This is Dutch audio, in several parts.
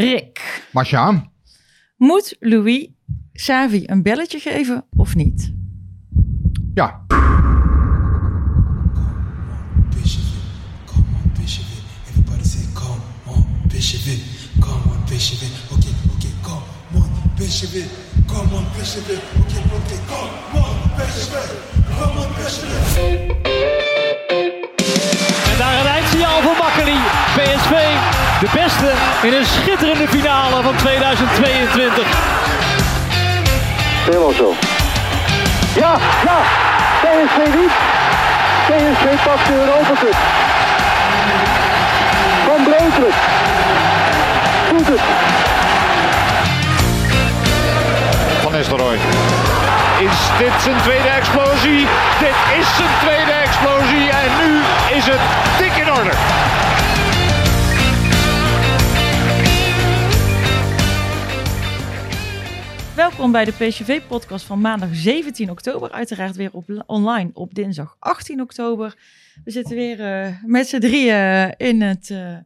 Rick, Marcia, moet Louis Savi een belletje geven of niet? ja. En daar een eindsignaal voor Makkeli. PSV, de beste in een schitterende finale van 2022. Helemaal zo. Ja, ja. PSV niet. PSV pakt de Europa Cup. Van Breukelen. Doet het. Van Nistelrooy. Is dit zijn tweede explosie? Dit is zijn tweede explosie en nu is het dik in orde. Welkom bij de PSV-podcast van maandag 17 oktober. Uiteraard weer op, online op dinsdag 18 oktober. We zitten weer eh, met z'n drieën in, het, eh,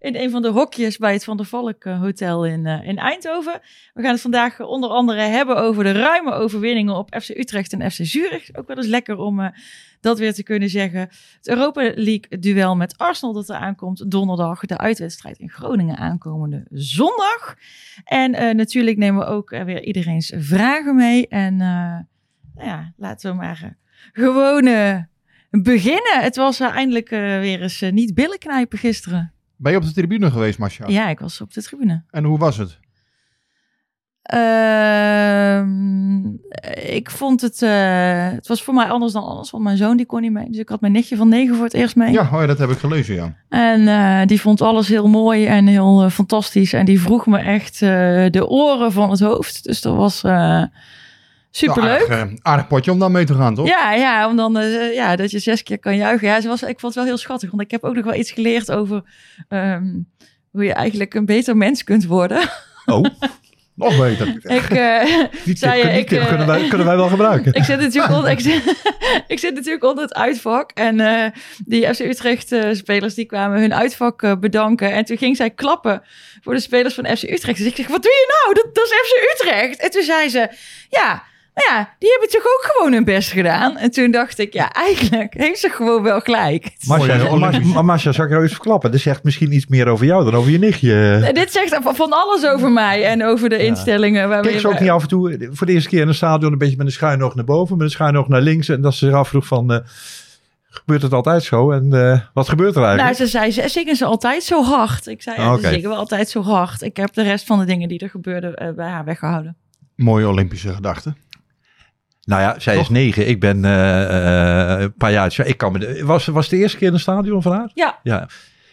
in een van de hokjes bij het Van der Valk eh, Hotel in, eh, in Eindhoven. We gaan het vandaag onder andere hebben over de ruime overwinningen op FC Utrecht en FC Zurich. Ook wel eens lekker om eh, dat weer te kunnen zeggen. Het Europa League duel met Arsenal dat er aankomt donderdag. De uitwedstrijd in Groningen aankomende zondag. En eh, natuurlijk nemen we ook eh, weer iedereen's vragen mee. En eh, nou ja, laten we maar eh, gewoon eh, beginnen. Het was eh, eindelijk eh, weer eens eh, niet billen knijpen gisteren. Ben je op de tribune geweest, Marcia? Ja, ik was op de tribune. En hoe was het? Ehm, ik vond het... eh, het was voor mij anders dan anders, want mijn zoon die kon niet mee. Dus ik had mijn nichtje van negen voor het eerst mee. Ja, oh ja, dat heb ik gelezen, ja. En eh, die vond alles heel mooi en heel eh, fantastisch. En die vroeg me echt de oren van het hoofd. Dus dat was superleuk. Ja, aardig, eh, aardig potje om dan mee te gaan, toch? Ja, ja, om dan eh, ja, dat je zes keer kan juichen. Ja, ze was, ik vond het wel heel schattig. Want ik heb ook nog wel iets geleerd over ehm, hoe je eigenlijk een beter mens kunt worden. Oh, nog beter. ik, eh, Die zei die ik, tip kunnen, wij, kunnen wij wel gebruiken. ik, zit natuurlijk onder, ik, zit, ik zit natuurlijk onder het uitvak. En die FC Utrecht eh, spelers die kwamen hun uitvak bedanken. En toen ging zij klappen voor de spelers van FC Utrecht. Dus ik zeg, wat doe je nou? Dat, dat is FC Utrecht. En toen zei ze, ja, nou ja, die hebben toch ook gewoon hun best gedaan. En toen dacht ik, ja, eigenlijk heeft ze gewoon wel gelijk. Masha, Masha, zal ik jou eens verklappen? Dit zegt misschien iets meer over jou dan over je nichtje. En dit zegt van- alles over mij en over de instellingen. Waarmee Keek ze ook niet af en toe voor de eerste keer in een stadion een beetje met een schuin oog naar boven, met een schuin oog naar links. En dat ze zich afvroeg van, eh, gebeurt het altijd zo? En eh, wat gebeurt er Nou, eigenlijk? ze zei, ze zingen ze altijd zo hard. Ik zei, ja, ze zingen we altijd zo hard. Ik heb de rest van de dingen die er gebeurden eh, bij haar weggehouden. Mooie Olympische gedachte. Nou ja, zij is Toch? negen, ik ben eh, eh, een paar jaar. ja, Ik kan me, de- was, was het de eerste keer in een stadion van haar? Ja, Ja.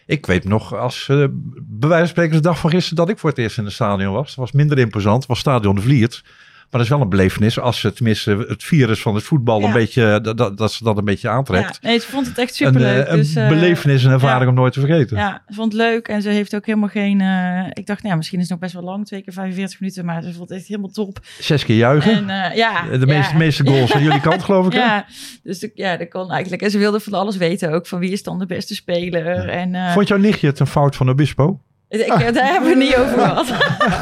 Ik weet nog, als eh bij wijze van spreken de dag van gisteren dat ik voor het eerst in een stadion was. Het was minder imposant, het was stadion de Vliert. Maar dat is wel een belevenis als het tenminste het virus van het voetbal Ja. een beetje, dat, dat, dat ze dat een beetje aantrekt. ja. Nee, ze vond het echt een superleuk. eh, een dus, eh, belevenis en ervaring ja. om nooit te vergeten. Ja, ze vond het leuk en ze heeft ook helemaal geen... eh, ik dacht, nou, ja, misschien is het nog best wel lang, twee keer 45 minuten. Maar ze vond het echt helemaal top. Zes keer juichen. En eh, ja, de meeste, meeste goals aan jullie kant geloof ik. hè? Ja, dus de- ja, dat kon eigenlijk. En ze wilde van alles weten ook. Van wie is dan de beste speler. En, eh, Vond jouw nichtje het een fout van Obispo? Ik, eh, daar hebben we het niet over gehad.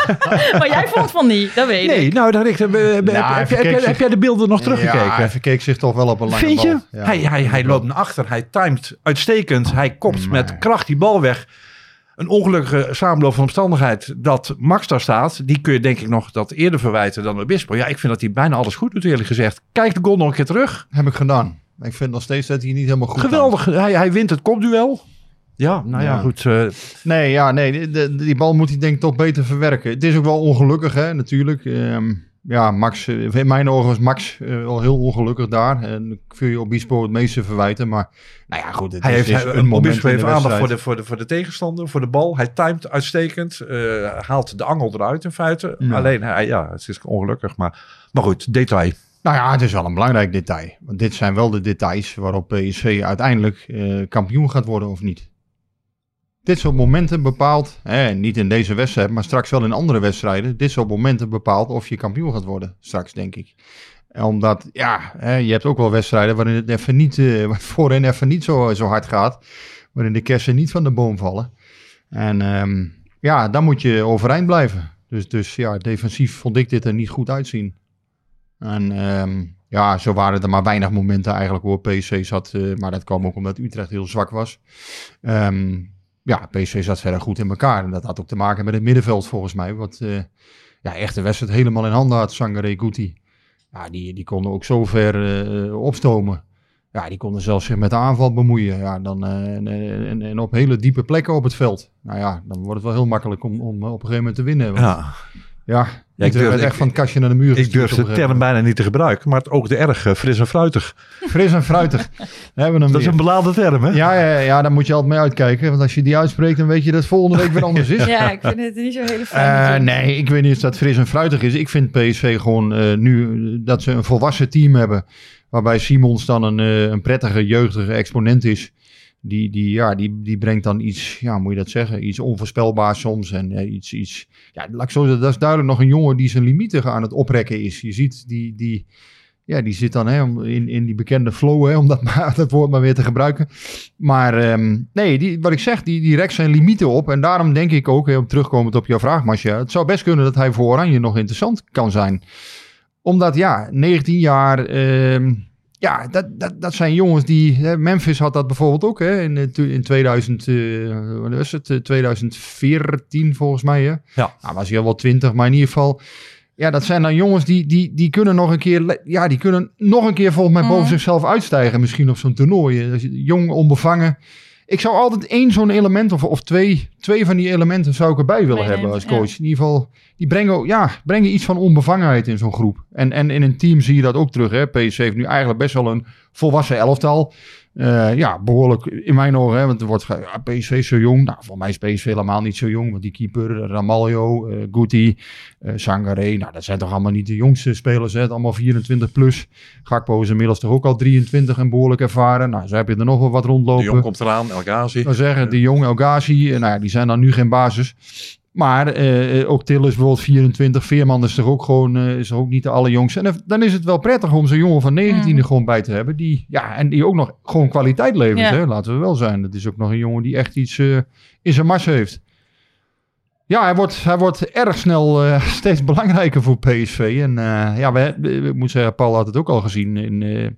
maar jij vond van niet, dat weet Nee, ik. nou, dat, ik, heb, heb, hij heb, heb, verkeek heb, zich- jij de beelden nog Ja, teruggekeken? hij verkeek zich toch wel op een lange Vind je? bal. Ja. Hij, hij, hij loopt naar achter, hij timed uitstekend, hij kopt Nee. met kracht die bal weg. Een ongelukkige samenloop van omstandigheid dat Max daar staat, die kun je denk ik nog dat eerder verwijten dan Obispo. Ja, ik vind dat hij bijna alles goed doet eerlijk gezegd. Kijk de goal nog een keer terug. Heb ik gedaan. Ik vind nog steeds dat hij niet helemaal goed Geweldig, hij, hij wint het kopduel. Ja, nou ja, Ja. goed. eh, Nee, ja, nee, die, bal moet hij denk ik toch beter verwerken. Het is ook wel ongelukkig, hè, natuurlijk. Ehm, ja, Max, eh, in mijn ogen was Max eh, wel heel ongelukkig daar. En ik wil je Obispo het meeste verwijten. Maar nou ja, goed. Het Hij is, heeft is een moment Obispo heeft aandacht voor de, voor, de, voor de tegenstander, voor de bal. Hij timet uitstekend. eh, haalt de angel eruit in feite. Ja. Alleen, hij, ja, het is ongelukkig. Maar, maar goed, detail. Nou ja, het is wel een belangrijk detail. Want dit zijn wel de details waarop PSV uiteindelijk kampioen gaat worden of niet. Dit soort momenten bepaalt, hè, niet in deze wedstrijd, maar straks wel in andere wedstrijden. Dit soort momenten bepaalt of je kampioen gaat worden, straks denk ik. Omdat, ja, je hebt ook wel wedstrijden waarin het even niet, eh, voorin even niet zo, zo hard gaat. Waarin de kersen niet van de boom vallen. En ehm, ja, dan moet je overeind blijven. Dus, dus ja, defensief vond ik dit er niet goed uitzien. En ehm, ja, zo waren er maar weinig momenten eigenlijk waar PSV zat. eh, maar dat kwam ook omdat Utrecht heel zwak was. Ehm, ja, PSV zat verder goed in elkaar. En dat had ook te maken met het middenveld volgens mij. Wat eh, ja, echt de wedstrijd helemaal in handen had, Sangare Guti. Ja, die, die konden ook zo ver eh, opstomen. Ja, die konden zelfs zich met de aanval bemoeien. Ja, dan, eh, en, en, en op hele diepe plekken op het veld. Nou ja, dan wordt het wel heel makkelijk om, om op een gegeven moment te winnen. Want, ja, Ja, ja, ik durf- echt van het kastje naar de muur ik durf de term bijna niet te gebruiken. Maar het ook de erg eh, fris en fruitig. Fris en fruitig. Hebben we Dat is een beladen term, hè? Ja, ja, ja, daar moet je altijd mee uitkijken. Want als je die uitspreekt, dan weet je dat het volgende week weer anders is. Ja, ik vind het niet zo hele Eh, fijn. nee, ik weet niet of dat fris en fruitig is. Ik vind PSV gewoon eh, nu eh, dat ze een volwassen team hebben. Waarbij Simons dan een, eh, een prettige, jeugdige exponent is. Die, die, ja, die, die brengt dan iets, ja, moet je dat zeggen, iets onvoorspelbaars soms. En eh, iets, iets, ja, laat ik zo dat is duidelijk nog een jongen die zijn limieten aan het oprekken is. Je ziet, die, die, ja, die zit dan hè, in, in die bekende flow, hè, om dat, maar, dat woord maar weer te gebruiken. Maar ehm, nee, die, wat ik zeg, die, die rekt zijn limieten op. En daarom denk ik ook, hè, om terugkomend op jouw vraag, Masja, het zou best kunnen dat hij voor Oranje nog interessant kan zijn. Omdat, ja, 19 jaar, ehm, ja, dat, dat, dat zijn jongens die, hè, Memphis had dat bijvoorbeeld ook, hè, in, eh, in 2000, eh, wat was het, Eh, 2014 volgens mij, hè. Ja. Nou, was hij al wel 20, maar in ieder geval... Ja, dat zijn dan jongens die, die, die kunnen nog een keer, ja, die kunnen nog een keer volgens mij boven Mhm. zichzelf uitstijgen. Misschien op zo'n toernooi. Jong, onbevangen. Ik zou altijd één zo'n element of, of twee, twee van die elementen zou ik erbij willen hebben als ja. coach. In ieder geval, die brengen, ja, brengen iets van onbevangenheid in zo'n groep. En, en in een team zie je dat ook terug. Hè. PSV heeft nu eigenlijk best wel een volwassen elftal. Eh, ja, behoorlijk in mijn ogen. Hè, want er wordt ja, PSV is zo jong. Nou, voor mij is PSV helemaal niet zo jong. Want die keeper, Ramaljo, eh Guti, eh Sangare. Nou, dat zijn toch allemaal niet de jongste spelers. Hè? Het allemaal 24 plus. Gakpo is inmiddels toch ook al 23 en behoorlijk ervaren. Nou, zo heb je er nog wel wat De rondlopen. jong komt eraan, El Ghazi. Ik zeggen, de jong El Ghazi, eh, nou ja, die zijn dan nu geen basis. Maar eh, eh, ook Till is bijvoorbeeld 24. Veerman is toch ook gewoon eh, is toch ook niet de allerjongste. En dan- is het wel prettig om zo'n jongen van 19 er Mhm. gewoon bij te hebben. Die, ja, en die ook nog gewoon kwaliteit levert. Ja. Hè? Laten we wel zijn. Dat is ook nog een jongen die echt iets in zijn mars heeft. Ja, hij wordt, hij wordt erg snel steeds belangrijker voor PSV. En eh, ja, we, moet zeggen, Paul had het ook al gezien in,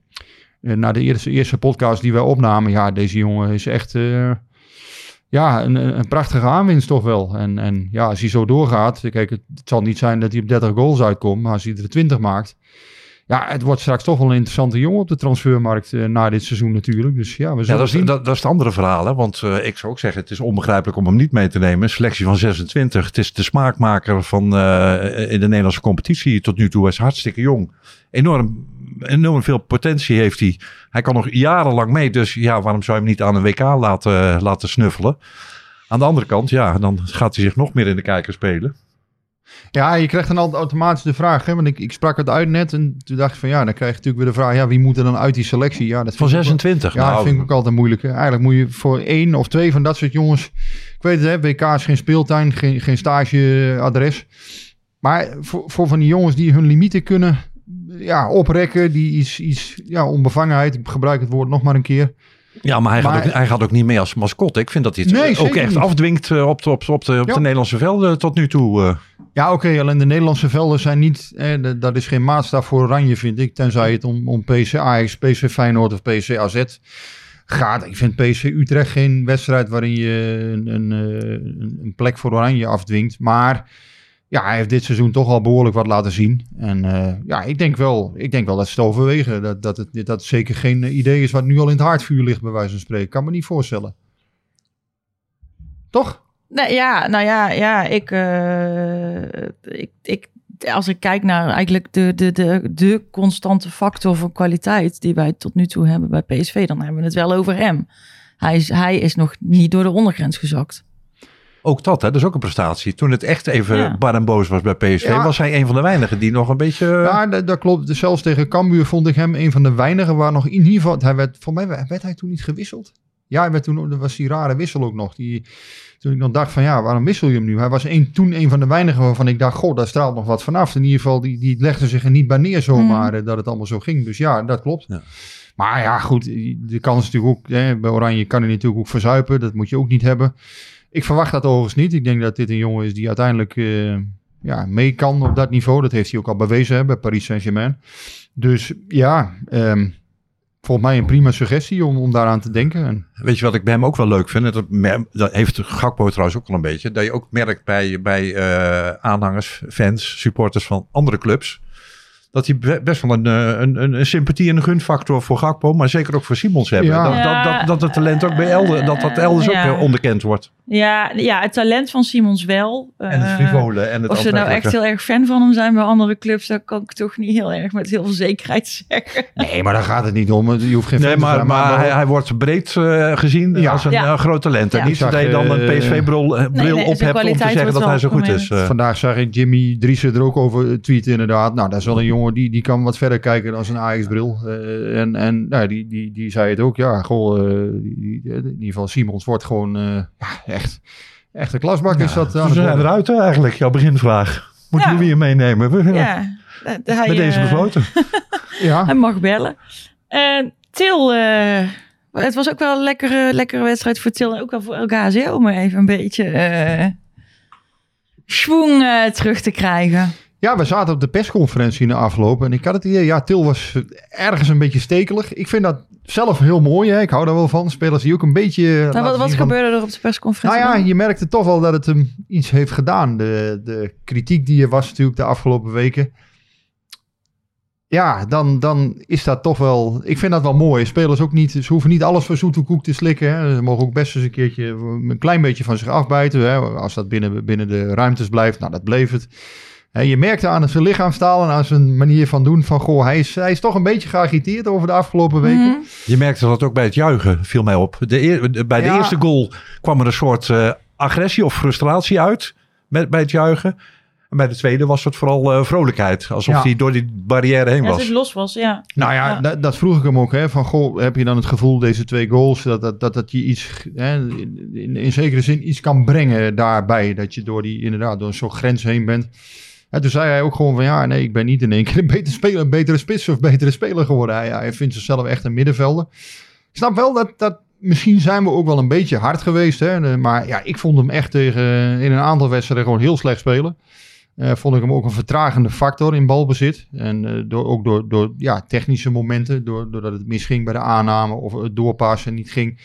na de eerste, eerste podcast die wij opnamen. Ja, deze jongen is echt ja, een, een prachtige aanwinst toch wel. En, en ja, als hij zo doorgaat, kijk, het, het zal niet zijn dat hij op 30 goals uitkomt, maar als hij er 20 maakt. Ja, het wordt straks toch wel een interessante jongen op de transfermarkt eh, na dit seizoen natuurlijk. Dus ja, we Ja, zullen dat is, zien. dat, dat is het andere verhaal. Hè? Want eh, ik zou ook zeggen, het is onbegrijpelijk om hem niet mee te nemen. Selectie van 26. Het is de smaakmaker van, eh, in de Nederlandse competitie tot nu toe. Hij is hartstikke jong. Enorm, enorm veel potentie heeft hij. Hij kan nog jarenlang mee. Dus ja, waarom zou je hem niet aan een WK laten, laten snuffelen? Aan de andere kant, ja, dan gaat hij zich nog meer in de kijker spelen. Ja, je krijgt dan altijd automatisch de vraag. Hè? Want ik, ik sprak het uit net en toen dacht ik van ja, dan krijg je natuurlijk weer de vraag. Ja, wie moet er dan uit die selectie? Ja, dat Van vind ik ook wel- 26. Ja, dat nou, vind ik ook altijd moeilijk. hè. Eigenlijk moet je voor één of twee van dat soort jongens... Ik weet het, hè, WK is geen speeltuin, geen, geen stageadres. Maar voor, voor van die jongens die hun limieten kunnen ja, oprekken... die iets, iets ja, onbevangenheid, ik gebruik het woord nog maar een keer... Ja, maar hij, Maar- gaat ook, hij gaat ook niet mee als mascotte. Ik vind dat hij het Nee, ook echt niet. afdwingt eh, op, de- op, op, de, op de Nederlandse velden tot nu toe. eh. Ja, oké, alleen de Nederlandse velden zijn niet... Eh, dat- is geen maatstaf voor Oranje, vind ik. Tenzij het om, om PSV Ajax, PSV Feyenoord of PSV AZ gaat. Ik vind PSV Utrecht geen wedstrijd waarin je een, een, eh, een, een plek voor Oranje afdwingt. Maar ja, hij heeft dit seizoen toch al behoorlijk wat laten zien. En eh, ja, ik denk wel, ik denk wel dat ze het overwegen. Dat, dat, het, dat zeker geen idee is wat nu al in het haardvuur ligt, bij wijze van spreken. Kan me niet voorstellen. Toch? Nee, ja, nou ja, ja ik, eh, ik, ik als ik kijk naar eigenlijk de, de, de, de constante factor van kwaliteit die wij tot nu toe hebben bij PSV, dan hebben we het wel over hem. Hij is, hij is nog niet door de ondergrens gezakt. Ook dat, hè, dat is ook een prestatie. Toen het echt even Ja. bar en boos was bij PSV, Ja. was hij een van de weinigen die nog een beetje... Ja, dat, dat klopt. Dus zelfs tegen Cambuur vond ik hem een van de weinigen waar nog in ieder geval... Hij werd, voor mij werd hij toen niet gewisseld. Ja, hij werd toen, er was die rare wissel ook nog. Die, toen ik dan dacht van ja, waarom wissel je hem nu? Hij was een, toen een van de weinigen waarvan ik dacht, goh, daar straalt nog wat vanaf. In ieder geval, die, die legde zich er niet bij neer zomaar eh, dat het allemaal zo ging. Dus ja, dat klopt. Ja. Maar ja, goed, de kans natuurlijk ook, hè, bij Oranje kan hij natuurlijk ook verzuipen. Dat moet je ook niet hebben. Ik verwacht dat overigens niet. Ik denk dat dit een jongen is die uiteindelijk eh, ja, mee kan op dat niveau. Dat heeft hij ook al bewezen hè, bij Paris Saint-Germain. Dus ja, ehm, volgens mij een prima suggestie om, om daaraan te denken. En, Weet je wat ik bij hem ook wel leuk vind? Dat, dat heeft Gakpo trouwens ook wel een beetje. Dat je ook merkt bij, bij eh, aanhangers, fans, supporters van andere clubs. Dat die be- best wel een, eh, een, een, een sympathie en een gunfactor voor Gakpo, maar zeker ook voor Simons hebben. Ja. Dat, dat, dat, dat het talent ook bij Elder, dat dat elders Ja. ook onderkend wordt. Ja, ja, het talent van Simons wel. En het Eh, frivolen en het Of ze nou echt heel erg fan van hem zijn bij andere clubs, dat kan ik toch niet heel erg met heel veel zekerheid zeggen. nee, maar daar gaat het niet om. Je hoeft geen Nee, fan te maar, zijn, maar hij, hij wordt breed eh, gezien Ja. als een Ja. eh, groot talent. En Ja. niet dat je zag, dan een PSV-bril nee, op hebt om te zeggen dat hij zo goed is. eh. Vandaag zag ik Jimmy Driessen er ook over tweeten inderdaad. Nou, dat is wel een jongen die, die kan wat verder kijken dan zijn Ajax-bril. Eh, en en nou, die, die, die zei het ook. Ja, goh, eh, die, in ieder geval Simons wordt gewoon eh, ja, echt, echt een klasbak is dat. aan we zijn eruit eigenlijk, jouw beginvraag. Moeten Ja. we weer meenemen? We, Ja, hij, Met deze eh, besloten. Ja, Hij mag bellen. En Til, eh, het was ook wel een lekkere, lekkere wedstrijd voor Til en ook wel voor El Ghazi om even een beetje eh schwung eh, terug te krijgen. Ja, we zaten op de persconferentie in de afloop en ik had het idee, ja, Til was ergens een beetje stekelig. Ik vind dat zelf heel mooi, hè. ik hou daar wel van. Spelers die ook een beetje... Nou, wat wat van- gebeurde er op de persconferentie? Nou ja, dan? je merkte toch wel dat het hem iets heeft gedaan. De, de kritiek die er was natuurlijk de afgelopen weken. Ja, dan, dan is dat toch wel... Ik vind dat wel mooi. Spelers ook niet... Ze hoeven niet alles voor zoete koek te slikken. Hè. Ze mogen ook best eens een keertje een klein beetje van zich afbijten. Hè. Als dat binnen, binnen de ruimtes blijft. Nou, dat bleef het. Hè, je merkte aan zijn lichaamstaal en aan zijn manier van doen van... Goh, hij is, hij is toch een beetje geagiteerd over de afgelopen weken. Mhm. Je merkte dat ook bij het juichen, viel mij op. De eer- de- bij de Ja. eerste goal kwam er een soort eh, agressie of frustratie uit met, bij het juichen. En bij de tweede was het vooral eh, vrolijkheid. Alsof Ja. hij door die barrière heen Ja, was. het los was, ja. Nou ja, Ja. Dat, dat vroeg ik hem ook. Hè, van, goh, heb je dan het gevoel, deze twee goals, dat dat, dat, dat je iets, hè, in, in, in zekere zin iets kan brengen daarbij. Dat je door die, inderdaad, door zo'n grens heen bent. En toen zei hij ook gewoon van, ja, nee, ik ben niet in één keer een betere speler, een betere spits of betere speler geworden. Hij, hij vindt zichzelf echt een middenvelder. Ik snap wel dat, dat misschien zijn we ook wel een beetje hard geweest. Hè, maar ja, ik vond hem echt tegen, in een aantal wedstrijden gewoon heel slecht spelen. Eh, vond ik hem ook een vertragende factor in balbezit. En eh, door, ook door, door ja, technische momenten. Door, doordat het misging bij de aanname of het doorpassen niet ging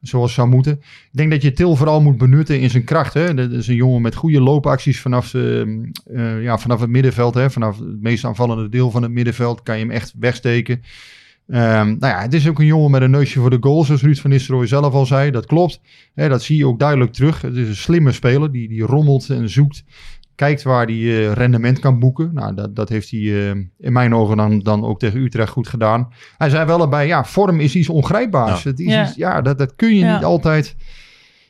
zoals zou moeten. Ik denk dat je Til vooral moet benutten in zijn kracht. Hè? Dat is een jongen met goede loopacties vanaf, de, eh, ja, vanaf het middenveld. Hè? Vanaf het meest aanvallende deel van het middenveld kan je hem echt wegsteken. Ehm, nou ja, het is ook een jongen met een neusje voor de goal, zoals Ruud van Nistelrooy zelf al zei. Dat klopt. Hè, dat zie je ook duidelijk terug. Het is een slimme speler die, die rommelt en zoekt. Kijkt waar hij eh, rendement kan boeken. Nou, dat, dat heeft hij eh, in mijn ogen dan, dan ook tegen Utrecht goed gedaan. Hij zei wel erbij, ja, vorm is iets ongrijpbaars. Ja. Het is Ja. Iets, ja, dat, dat kun je Ja. niet altijd...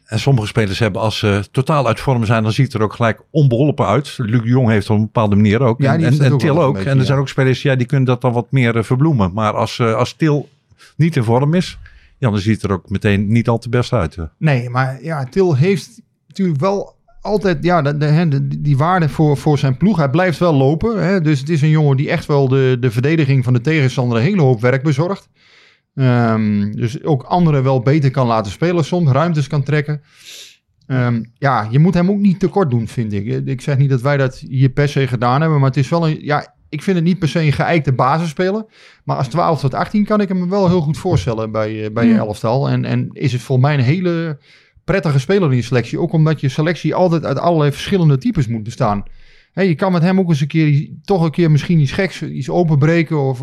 En sommige spelers hebben, als ze totaal uit vorm zijn, dan ziet het er ook gelijk onbeholpen uit. Luc Jong heeft op een bepaalde manier ook. Ja, en ook Til ook. beetje, en er ja. zijn ook spelers ja, die kunnen dat dan wat meer eh, verbloemen. Maar als, eh, als Til niet in vorm is, ja, dan ziet het er ook meteen niet al te best uit. Nee, maar ja, Til heeft natuurlijk wel altijd ja, de, de, die waarde voor, voor zijn ploeg. Hij blijft wel lopen. Hè? Dus het is een jongen die echt wel de, de verdediging van de tegenstander een hele hoop werk bezorgt. Ehm, dus ook anderen wel beter kan laten spelen soms, ruimtes kan trekken. Ehm, ja, je moet hem ook niet tekort doen, vind ik. Ik zeg niet dat wij dat hier per se gedaan hebben, maar het is wel een... Ja, ik vind het niet per se een geëikte basisspeler. Maar als 12 tot 18 kan ik hem wel heel goed voorstellen bij, eh, bij je elftal. En, en is het voor mij een hele prettige speler in je selectie. Ook omdat je selectie altijd uit allerlei verschillende types moet bestaan. Je kan met hem ook eens een keer, toch een keer misschien iets geks, iets openbreken. Of,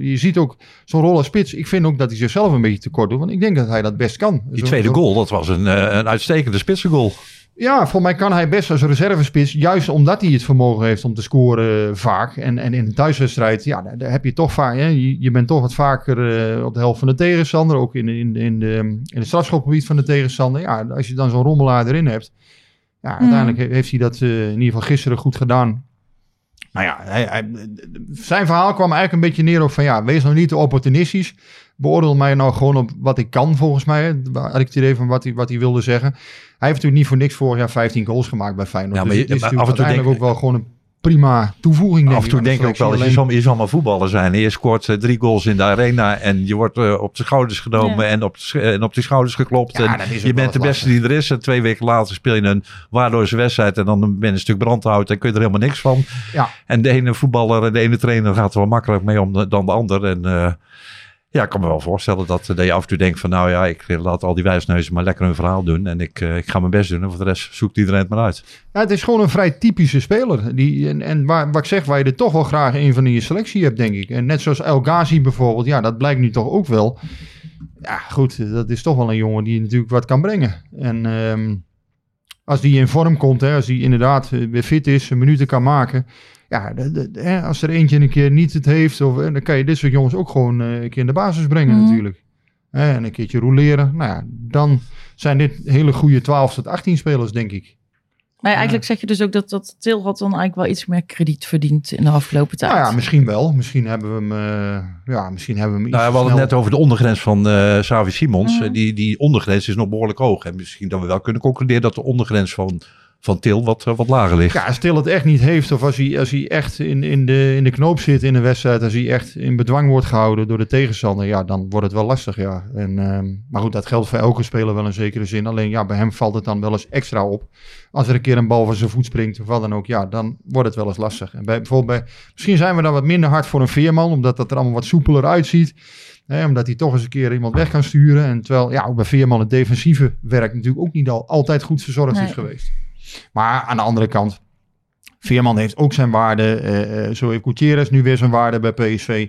je ziet ook zo'n rol als spits. Ik vind ook dat hij zichzelf een beetje tekort doet. Want ik denk dat hij dat best kan. Die tweede goal, dat was een, eh, een uitstekende spitsengoal. Ja, volgens mij kan hij best als reservespits, juist omdat hij het vermogen heeft om te scoren vaak. En, en in een thuiswedstrijd, ja, daar, heb je toch vaak, hè, je, je bent toch wat vaker eh, op de helft van de tegenstander, ook in, in, in, de, in het strafschopgebied van de tegenstander. Ja, als je dan zo'n rommelaar erin hebt, ja, uiteindelijk he- heeft hij dat eh, in ieder geval gisteren goed gedaan. Nou ja, hij, hij- zijn verhaal kwam eigenlijk een beetje neer op van ja, wees nou niet te opportunistisch. Beoordeel mij nou gewoon op wat ik kan, volgens mij. had ik het idee van wat hij, wat hij wilde zeggen. Hij heeft natuurlijk niet voor niks vorig jaar 15 goals gemaakt bij Feyenoord. Ja, maar dus je- is maar af en toe denk- ook wel gewoon een prima toevoeging. Af en toe denk ik ook wel, je zal, je zal maar voetballer zijn. En je scoort drie goals in de arena en je wordt eh, op de schouders genomen Ja. en, op de, sch- en op de schouders geklopt. Ja, en je bent de beste die er is. En twee weken later speel je een waardeloze wedstrijd en dan ben je een stuk brandhout en kun je er helemaal niks van. Ja. En de ene voetballer en de ene trainer gaat er wel makkelijker mee om de- dan de ander. En eh, ja, ik kan me wel voorstellen dat, dat je af en toe denkt van nou ja, ik laat al die wijsneuzen maar lekker hun verhaal doen. En ik, eh, ik ga mijn best doen en voor de rest zoekt iedereen het maar uit. Ja, het is gewoon een vrij typische speler. Die, en en waar, wat ik zeg, waar je er toch wel graag een van in je selectie hebt, denk ik. En net zoals El Ghazi bijvoorbeeld, ja, dat blijkt nu toch ook wel. Ja, goed, dat is toch wel een jongen die natuurlijk wat kan brengen. En ehm, als die in vorm komt, hè, als die inderdaad eh, weer fit is, minuten kan maken. Ja, de- de- de- hè, als er eentje een keer niet het heeft, of, dan kan je dit soort jongens ook gewoon eh, een keer in de basis brengen Mhm. natuurlijk. Hè, en een keertje roleren. Nou ja, dan zijn dit hele goede 12 tot 18 spelers, denk ik. Maar eigenlijk zeg je dus ook dat, dat Til had dan eigenlijk wel iets meer krediet verdiend in de afgelopen tijd. Nou ja, misschien wel. Misschien hebben we hem, eh, ja, misschien hebben we hem iets Nou, ja, we hadden het net over de ondergrens van eh Savi Simons. Mhm. Die, die ondergrens is nog behoorlijk hoog. En misschien dat we wel kunnen concluderen dat de ondergrens van, van Til wat, eh, wat lager ligt. Ja, als Til het echt niet heeft, of als hij, als hij echt in, in, de, in de knoop zit in een wedstrijd, als hij echt in bedwang wordt gehouden door de tegenstander, ja, dan wordt het wel lastig, ja. En, ehm, maar goed, dat geldt voor elke speler wel in zekere zin. Alleen ja, bij hem valt het dan wel eens extra op. Als er een keer een bal van zijn voet springt, of wat dan ook, ja, dan wordt het wel eens lastig. En bij, bijvoorbeeld bij, misschien zijn we dan wat minder hard voor een veerman, omdat dat er allemaal wat soepeler uitziet. Hè, omdat hij toch eens een keer iemand weg kan sturen. En terwijl, ja, ook bij Veerman het defensieve werk natuurlijk ook niet al, altijd goed verzorgd Nee. is geweest. Maar aan de andere kant, Veerman heeft ook zijn waarde. eh, zo heeft Gutierrez nu weer zijn waarde bij PSV.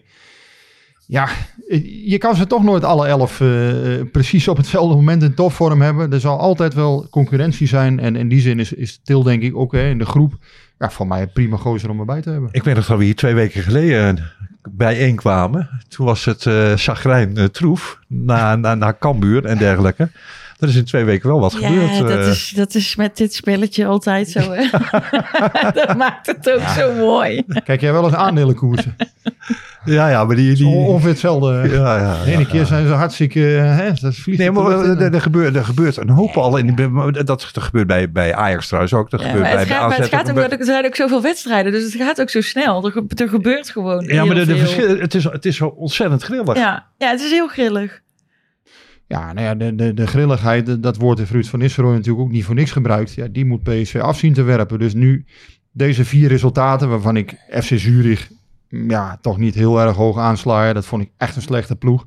Ja, eh, je kan ze toch nooit alle elf precies op hetzelfde moment in topvorm hebben. Er zal altijd wel concurrentie zijn. En in die zin is, is Til denk ik ook hè, in de groep. Ja, voor mij prima gozer om erbij te hebben. Ik weet nog dat we hier twee weken geleden bijeenkwamen. Toen was het eh, troef na, na, na Cambuur en dergelijke. Er is in twee weken wel wat Ja, gebeurd. dat eh. is, dat is met dit spelletje altijd zo. Hè? dat maakt het ook zo mooi. Kijk jij wel eens aandelenkoersen? ja, ja, maar die... Die, ongeveer hetzelfde. ja, ja, De ene ja, keer zijn ze hartstikke... eh, Hè, dat vliegt Nee, maar er, er, gebeurt, er gebeurt een hoop al. In dat, dat gebeurt bij, bij Ajax trouwens ook. Dat Ja, gebeurt maar bij, het bij gaat, maar AZ het gaat ook. ook, wel- er zijn ook zoveel wedstrijden, dus het gaat ook zo snel. Er, ge- er gebeurt gewoon Ja, maar de, heel de veel. verschil, het, is, het is zo ontzettend grillig. Ja, ja, het is heel grillig. Ja, nou ja, de, de, de grilligheid, dat woord heeft Ruud van Nistelrooy natuurlijk ook niet voor niks gebruikt. Ja, die moet PSV afzien te werpen. Dus nu deze vier resultaten, waarvan ik FC Zurich mm, ja, toch niet heel erg hoog aansla. Dat vond ik echt een slechte ploeg.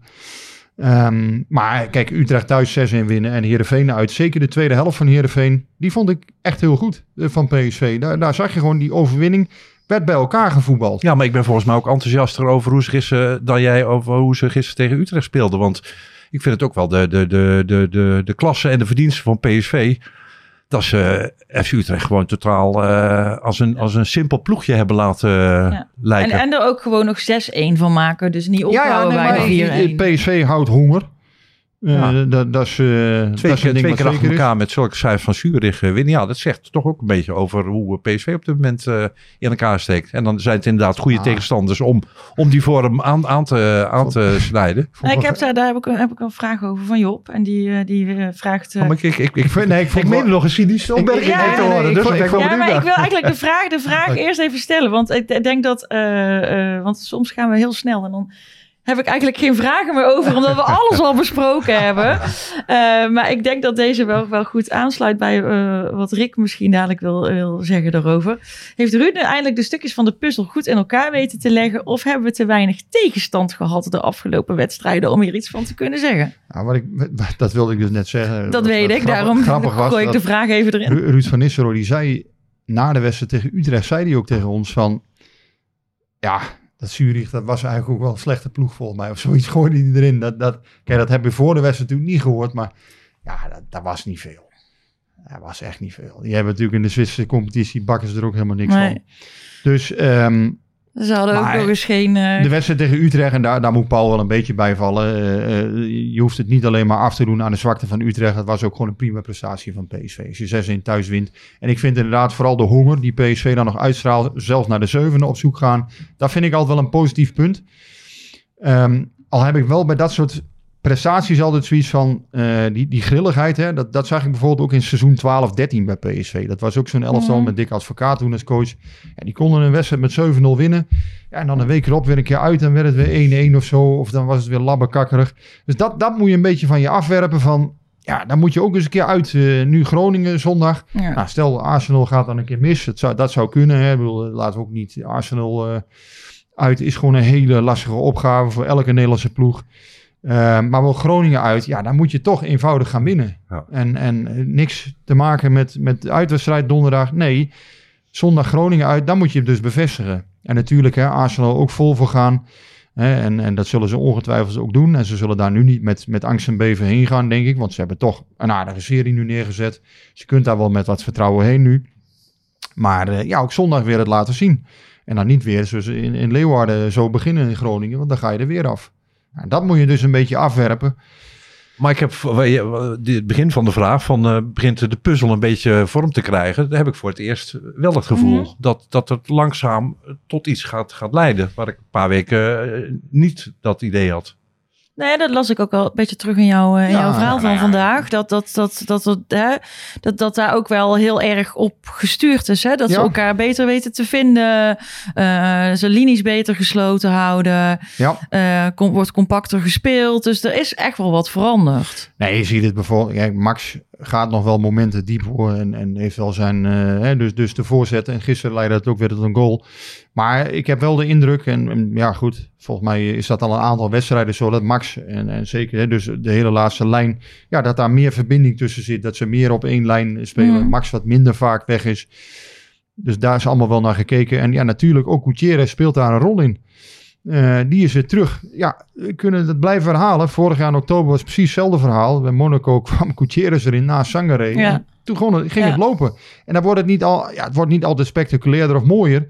Ehm, maar kijk, Utrecht thuis 6 in winnen en Heerenveen uit. Zeker de tweede helft van Heerenveen, die vond ik echt heel goed eh, van PSV. Daar, daar zag je gewoon die overwinning, werd bij elkaar gevoetbald. Ja, maar ik ben volgens mij ook enthousiaster over hoe ze gisteren dan jij over hoe ze gisteren tegen Utrecht speelden. Want ik vind het ook wel de, de, de, de, de, de klasse en de verdiensten van PSV. Dat ze eh, FC Utrecht gewoon totaal eh, als, een, als een simpel ploegje hebben laten eh, En, lijken. en er ook gewoon nog 6-1 van maken, dus niet ophouden nee, maar bij de 4-1. PSV houdt honger. Ja. dat, dat is, eh, dat Twee is ding twee keer achter elkaar met zulke cijfers van Zurich eh, winnen. Ja, dat zegt toch ook een beetje over hoe eh, PSV op dit moment eh, in elkaar steekt. En dan zijn het inderdaad goede Ah. tegenstanders om, om die vorm aan, aan, te, aan te snijden. Nou, ik heb daar, daar heb ik, een, heb ik een vraag over van Job. En die, die vraagt... eh, Oh, maar ik, ik, ik, ik, Ik vind- nee, ik vond ik wel- meen nog een cynische opmerking ja, te nee, nee, horen. ik Dus ben ik ik ja, maar ik wil eigenlijk de vraag, de vraag eerst even stellen. Want ik denk dat... eh, eh, want soms gaan we heel snel en dan heb ik eigenlijk geen vragen meer over, omdat we alles al besproken hebben. Eh, maar ik denk dat deze wel, wel goed aansluit bij eh, wat Rick misschien dadelijk wil, wil zeggen daarover. Heeft Ruud nu eindelijk de stukjes van de puzzel goed in elkaar weten te leggen? Of hebben we te weinig tegenstand gehad de afgelopen wedstrijden om hier iets van te kunnen zeggen? Nou, wat ik, dat wilde ik dus net zeggen. Dat weet ik, grappig- daarom grappig was gooi ik de vraag even erin. Ru- Ruud van Nistelrooy, die zei na de wedstrijd tegen Utrecht, zei hij ook tegen ons van, ja, dat Zurich, dat was eigenlijk ook wel een slechte ploeg volgens mij. Of zoiets gooide hij erin. Dat, dat, kijk, dat heb je voor de wedstrijd natuurlijk niet gehoord, maar ja, dat, dat was niet veel. Dat was echt niet veel. Die hebben natuurlijk in de Zwitserse competitie bakken ze er ook helemaal niks Nee. van. Dus ehm, Ze hadden ook nog eens geen... eh, de wedstrijd tegen Utrecht, en daar, daar moet Paul wel een beetje bij vallen. Eh, eh, je hoeft het niet alleen maar af te doen aan de zwakte van Utrecht. Het was ook gewoon een prima prestatie van PSV. Als je 6 in thuis wint. En ik vind inderdaad vooral de honger die PSV dan nog uitstraalt, zelfs naar de zevende op zoek gaan. Dat vind ik altijd wel een positief punt. Ehm, al heb ik wel bij dat soort prestaties altijd zoiets van eh, die, die grilligheid. Hè, dat, dat zag ik bijvoorbeeld ook in seizoen 12-13 bij PSV. Dat was ook zo'n elftal Mhm. met Dick Advocaat toen als coach. Ja, die konden een wedstrijd met 7-0 winnen. Ja, en dan een week erop weer een keer uit en werd het weer 1-1 of zo. Of dan was het weer labbekakkerig. Dus dat, dat moet je een beetje van je afwerpen van... Ja, dan moet je ook eens een keer uit. eh, nu Groningen zondag. ja. Nou, stel Arsenal gaat dan een keer mis. Dat zou, dat zou kunnen. Hè. Ik bedoel, eh, laten we ook niet Arsenal uit. Is gewoon een hele lastige opgave voor elke Nederlandse ploeg. Eh, maar wel Groningen uit. Ja, dan moet je toch eenvoudig gaan winnen. Ja. En, en eh, niks te maken met, met de uitwedstrijd donderdag. Nee, zondag Groningen uit. Dan moet je het dus bevestigen. En natuurlijk, hè, Arsenal ook vol voor gaan. Hè, en, en dat zullen ze ongetwijfeld ook doen. En ze zullen daar nu niet met, met angst en beven heen gaan, denk ik. Want ze hebben toch een aardige serie nu neergezet. Dus je kunt daar wel met wat vertrouwen heen nu. Maar eh, ja, ook zondag weer het laten zien. En dan niet weer zoals in, in Leeuwarden zo beginnen in Groningen. Want dan ga je er weer af. Nou, dat moet je dus een beetje afwerpen. Maar ik heb je- het begin van de vraag van eh, begint de puzzel een beetje vorm te krijgen. Daar heb ik voor het eerst wel het gevoel Mhm. dat, dat het langzaam tot iets gaat, gaat leiden. Waar ik een paar weken eh, niet dat idee had. Nee, dat las ik ook al een beetje terug in, jouw eh, in Ja, jouw verhaal nou van ja. vandaag. Dat dat, dat, dat, dat, hè, dat, dat daar ook wel heel erg op gestuurd is. Hè? Dat ze Ja. elkaar beter weten te vinden. eh ze linies beter gesloten houden. Ja. eh, kom, wordt compacter gespeeld. Dus er is echt wel wat veranderd. Nee, je ziet het bijvoorbeeld. Kijk, Max gaat nog wel momenten diep hoor. En, en heeft wel zijn. eh, hè, dus, dus de voorzet. En gisteren leidde het ook weer tot een goal. Maar ik heb wel de indruk. En, en ja, goed. Volgens mij is dat al een aantal wedstrijden zo. Dat Max. En, en zeker. Hè, dus de hele laatste lijn. Ja, dat daar meer verbinding tussen zit. Dat ze meer op één lijn spelen. Mhm. Max wat minder vaak weg is. Dus daar is allemaal wel naar gekeken. En ja, natuurlijk ook Gutierrez speelt daar een rol in. Eh, die is weer terug. Ja, we kunnen het blijven herhalen. Vorig jaar in oktober was precies hetzelfde verhaal. Bij Monaco kwam Gutierrez erin na Sangare. Ja. Toen gewoon, ging Ja. het lopen. En dan wordt het niet, al, ja, het wordt niet altijd spectaculairder of mooier.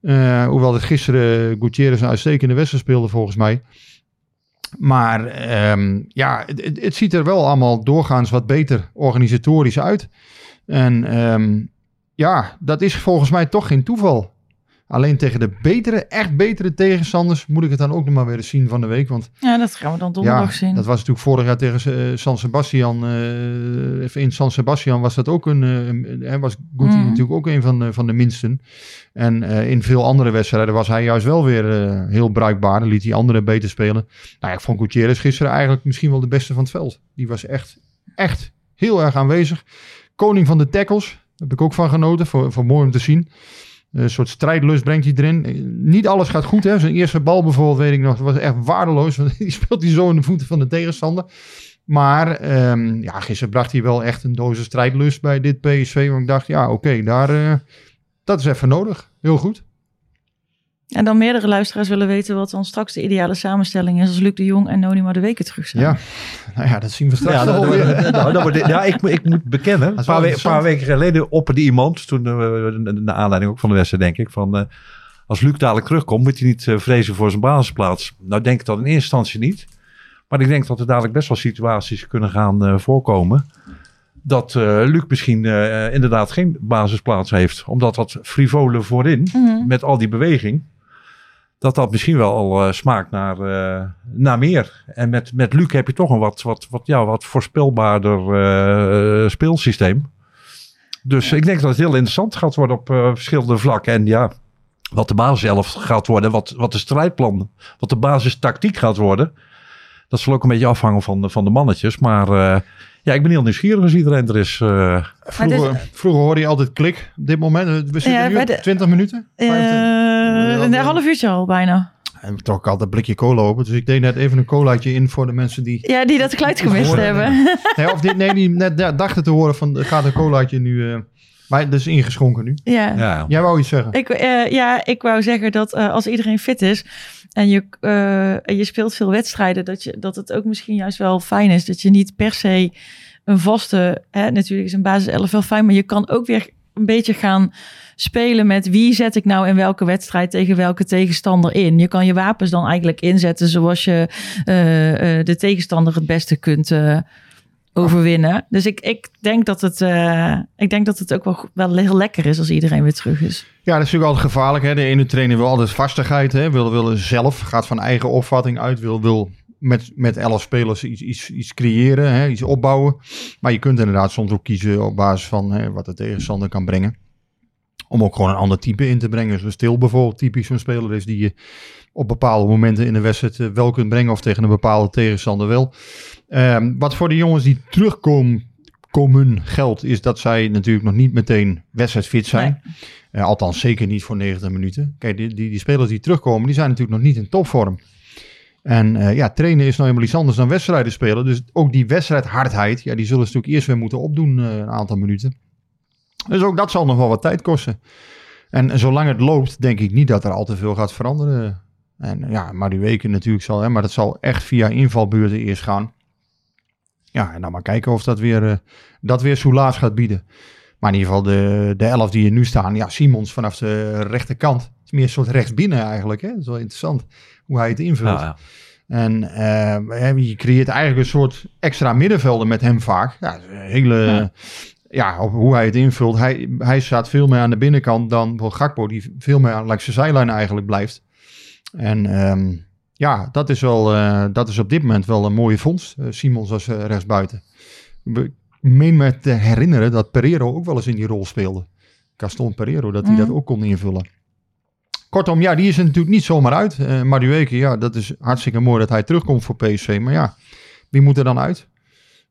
Eh, hoewel het gisteren Gutierrez een uitstekende wedstrijd speelde volgens mij. Maar ehm, ja, het, het, het ziet er wel allemaal doorgaans wat beter organisatorisch uit. En ehm, ja, dat is volgens mij toch geen toeval. Alleen tegen de betere, echt betere tegenstanders moet ik het dan ook nog maar weer eens zien van de week. Want Ja, dat gaan we dan donderdag ja, zien. dat was natuurlijk vorig jaar tegen eh, San Sebastian. eh, in San Sebastian was dat ook een. hij was Guti Mhm. natuurlijk ook een van, de- van de minsten. En in veel andere wedstrijden was hij juist wel weer heel bruikbaar. Dan liet hij anderen beter spelen. Nou ja, ik vond Gutierrez gisteren eigenlijk misschien wel de beste van het veld. Die was echt, echt heel erg aanwezig. Koning van de tackles. Daar heb ik ook van genoten. Voor, voor mooi om te zien. Een soort strijdlust brengt hij erin. Eh, Niet alles gaat goed. Hè. Zijn eerste bal bijvoorbeeld, weet ik nog, was echt waardeloos. Want die speelt hij zo in de voeten van de tegenstander. Maar ehm, ja, gisteren bracht hij wel echt een doze strijdlust bij dit PSV. Want ik dacht, ja, oké, daar, eh, dat is even nodig. Heel goed. En dan meerdere luisteraars willen weten wat dan straks de ideale samenstelling is als Luc de Jong en Noni maar de weken terug zijn. Ja, nou ja, dat zien we straks Ja, wel weer. nou, wordt- ja ik, ik moet bekennen. Een paar, we- weken geleden opperde iemand, toen, eh, naar aanleiding ook van de wedstrijd, denk ik, van eh, als Luc dadelijk terugkomt, moet hij niet eh, vrezen voor zijn basisplaats. Nou, denk ik dat in eerste instantie niet. Maar ik denk dat er dadelijk best wel situaties kunnen gaan eh, voorkomen. Dat eh, Luc misschien eh, inderdaad geen basisplaats heeft. Omdat dat frivole voorin, Mhm. met al die beweging, dat dat misschien wel al eh, smaakt naar, eh, naar meer. En met, met Luc heb je toch een wat, wat, wat, ja, wat voorspelbaarder eh, speelsysteem. Dus ik denk dat het heel interessant gaat worden op verschillende vlakken. En ja, wat de basiself gaat worden, wat, wat de strijdplan, wat de basistactiek gaat worden. Dat zal ook een beetje afhangen van de, van de mannetjes. Maar ja, ik ben heel nieuwsgierig als iedereen er is. eh. Vroeger, vroeger hoorde je altijd klik. Op dit moment, eh, we zitten Ja, nu bij op de- 20 minuten. Eh, 25. een half uurtje al bijna. En ik trok altijd een blikje cola open. Dus ik deed net even een colaatje in voor de mensen die... Ja, die dat geluid gemist hebben. Nee, of dit, nee, die net da- dachten te horen van... gaat een colaatje nu... maar dat is ingeschonken nu. ja. ja. Jij wou iets zeggen? Ik, eh, ja, ik wou zeggen dat eh, als iedereen fit is en je, eh, je speelt veel wedstrijden, dat, je, dat het ook misschien juist wel fijn is dat je niet per se een vaste, hè, natuurlijk is een basis 11 wel fijn, maar je kan ook weer een beetje gaan spelen met wie zet ik nou in welke wedstrijd tegen welke tegenstander in. Je kan je wapens dan eigenlijk inzetten zoals je uh, uh, de tegenstander het beste kunt uh, overwinnen. Dus ik, ik, denk dat het, ik denk dat het ook wel, wel heel lekker is als iedereen weer terug is. Ja, dat is natuurlijk altijd gevaarlijk. Hè? De ene trainer wil altijd vastigheid, hè? Wil, wil zelf, gaat van eigen opvatting uit, wil, wil met, met elf spelers iets, iets, iets creëren, hè? iets opbouwen. Maar je kunt inderdaad soms ook kiezen op basis van hè, wat de tegenstander kan brengen. Om ook gewoon een ander type in te brengen. Zoals Stil bijvoorbeeld typisch zo'n speler is die je op bepaalde momenten in de wedstrijd eh, wel kunt brengen. Of tegen een bepaalde tegenstander wel. Um, wat voor de jongens die terugkomen komen geldt, is dat zij natuurlijk nog niet meteen wedstrijdfit zijn. Nee. Uh, althans, zeker niet voor 90 minuten. Kijk, die, die, die, spelers die terugkomen, die zijn natuurlijk nog niet in topvorm. En uh, ja, trainen is nou helemaal iets anders dan wedstrijden spelen. Dus ook die wedstrijdhardheid, ja, die zullen ze natuurlijk eerst weer moeten opdoen uh, een aantal minuten. Dus ook dat zal nog wel wat tijd kosten. En, en zolang het loopt, denk ik niet dat er al te veel gaat veranderen. En ja, maar die weken natuurlijk zal, hè, maar dat zal echt via invalbeurten eerst gaan. Ja, en dan maar kijken of dat weer, uh, dat weer soelaas gaat bieden. Maar in ieder geval de, de elf die er nu staan. Ja, Simons vanaf de rechterkant. is meer een soort rechtsbinnen eigenlijk. Hè? Dat is wel interessant hoe hij het invult. Ja, ja. En uh, je creëert eigenlijk een soort extra middenvelden met hem vaak. Ja, hele, ja. ja. hoe hij het invult. Hij, hij staat veel meer aan de binnenkant dan Gakpo, die veel meer langs de zijlijn eigenlijk blijft. En um, ja, dat is, wel, uh, dat is op dit moment wel een mooie vondst. Uh, Simons als uh, rechtsbuiten. Ik meen me te herinneren dat Pereiro ook wel eens in die rol speelde. Gaston Pereiro, dat hij mm. dat ook kon invullen. Kortom, ja, die is er natuurlijk niet zomaar uit. Uh, Madueke, ja, dat is hartstikke mooi dat hij terugkomt voor PSV. Maar ja, wie moet er dan uit?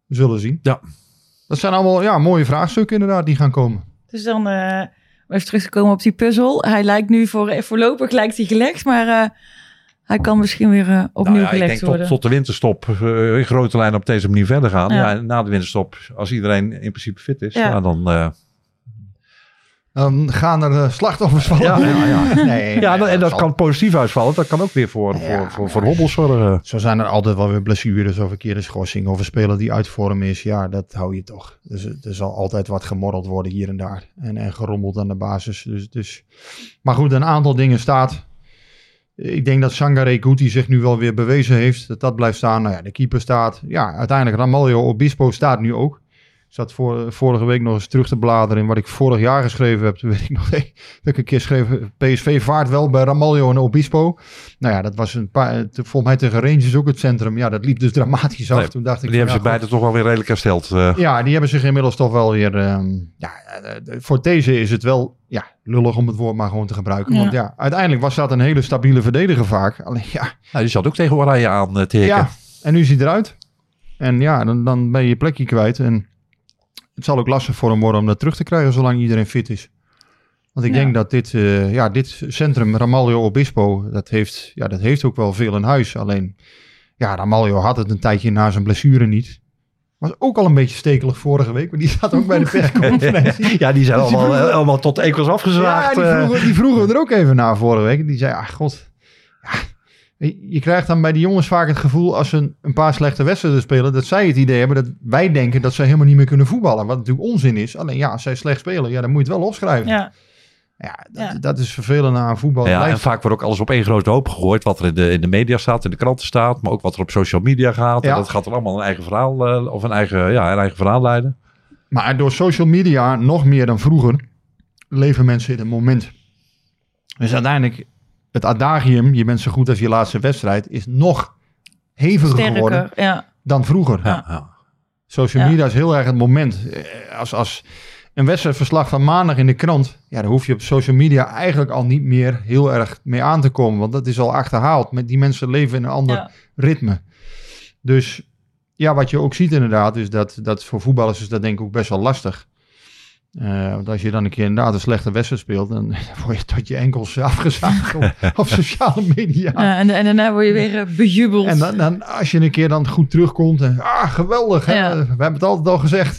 We zullen zien. Ja. Dat zijn allemaal ja, mooie vraagstukken inderdaad die gaan komen. Dus dan, uh, om even terug te komen op die puzzel. Hij lijkt nu voor, voorlopig lijkt hij gelegd, maar uh, hij kan misschien weer uh, opnieuw nou ja, gelegd ik denk worden. Tot, tot de winterstop uh, in grote lijnen op deze manier verder gaan. Ja. ja. na de winterstop, als iedereen in principe fit is, ja. dan... Uh, dan gaan er slachtoffers vallen. Ja, ja, ja. Nee, ja nee, en dat, kan positief uitvallen. Dat kan ook weer voor, ja, voor, voor, voor hobbels zorgen. Zo zijn er altijd wel weer blessures of verkeerde schorsing. Of een speler die uit vorm is. Ja, dat hou je toch. Dus er zal altijd wat gemorreld worden hier en daar. En, en gerommeld aan de basis. Dus, dus. Maar goed, een aantal dingen staat. Ik denk dat Sangare Guti zich nu wel weer bewezen heeft. Dat dat blijft staan. Nou ja, de keeper staat. Ja, uiteindelijk Ramaljo Obispo staat nu ook. Ik zat voor, vorige week nog eens terug te bladeren in wat ik vorig jaar geschreven heb. Toen weet ik nog dat ik een keer schreef, PSV vaart wel bij Ramaljo en Obispo. Nou ja, dat was een paar, volgens mij tegen Rangers ook het centrum. Ja, dat liep dus dramatisch af. Nee, Toen dacht ik, die hebben ja, zich beide toch wel weer redelijk hersteld. Uh. Ja, die hebben zich inmiddels toch wel weer... Um, ja, voor deze is het wel ja, lullig om het woord maar gewoon te gebruiken. Ja. Want ja, uiteindelijk was dat een hele stabiele verdediger vaak. Alleen ja... Nou, die zat ook tegen Oranje aan uh, te hikken. Ja, en nu ziet hij eruit. En ja, dan, dan ben je je plekje kwijt en... Het zal ook lastig voor hem worden om dat terug te krijgen zolang iedereen fit is. Want ik ja. denk dat dit, uh, ja, dit centrum, Ramaljo Obispo, dat heeft, ja, dat heeft ook wel veel in huis. Alleen, ja, Ramaljo had het een tijdje na zijn blessure niet. Was ook al een beetje stekelig vorige week, maar die zat ook bij de persconferentie. ja, die zijn dus allemaal, vroegen, allemaal tot enkels afgezwaagd. Ja, die vroegen, die vroegen er ook even na vorige week. Die zei, ah god, ja, je krijgt dan bij die jongens vaak het gevoel als ze een paar slechte wedstrijden spelen, dat zij het idee hebben dat wij denken dat ze helemaal niet meer kunnen voetballen. Wat natuurlijk onzin is. Alleen ja, als zij slecht spelen, ja, dan moet je het wel opschrijven. Ja. Ja, dat, ja. dat is vervelend aan voetbal. Ja, en vaak wordt ook alles op één grote hoop gegooid. Wat er in de, in de media staat, in de kranten staat. Maar ook wat er op social media gaat. Ja. En dat gaat er allemaal een eigen verhaal, uh, of een eigen, ja, een eigen verhaal leiden. Maar door social media, nog meer dan vroeger, leven mensen in het moment. Dus uiteindelijk het adagium, je bent zo goed als je laatste wedstrijd, is nog heviger Sterker, geworden ja. dan vroeger. Ja, ja. Social media is heel erg het moment. Als, als een wedstrijdverslag van maandag in de krant, ja, dan hoef je op social media eigenlijk al niet meer heel erg mee aan te komen, want dat is al achterhaald. Met die mensen leven in een ander ritme. Dus ja, wat je ook ziet inderdaad, is dat, dat voor voetballers is dat denk ik ook best wel lastig. Uh, want als je dan een keer inderdaad een slechte wedstrijd speelt, dan word je tot je enkels afgezaagd op, op sociale media. Ja, en, en daarna word je weer uh, bejubeld. En dan, dan, als je een keer dan goed terugkomt, en, ah geweldig, ja. hè? we hebben het altijd al gezegd.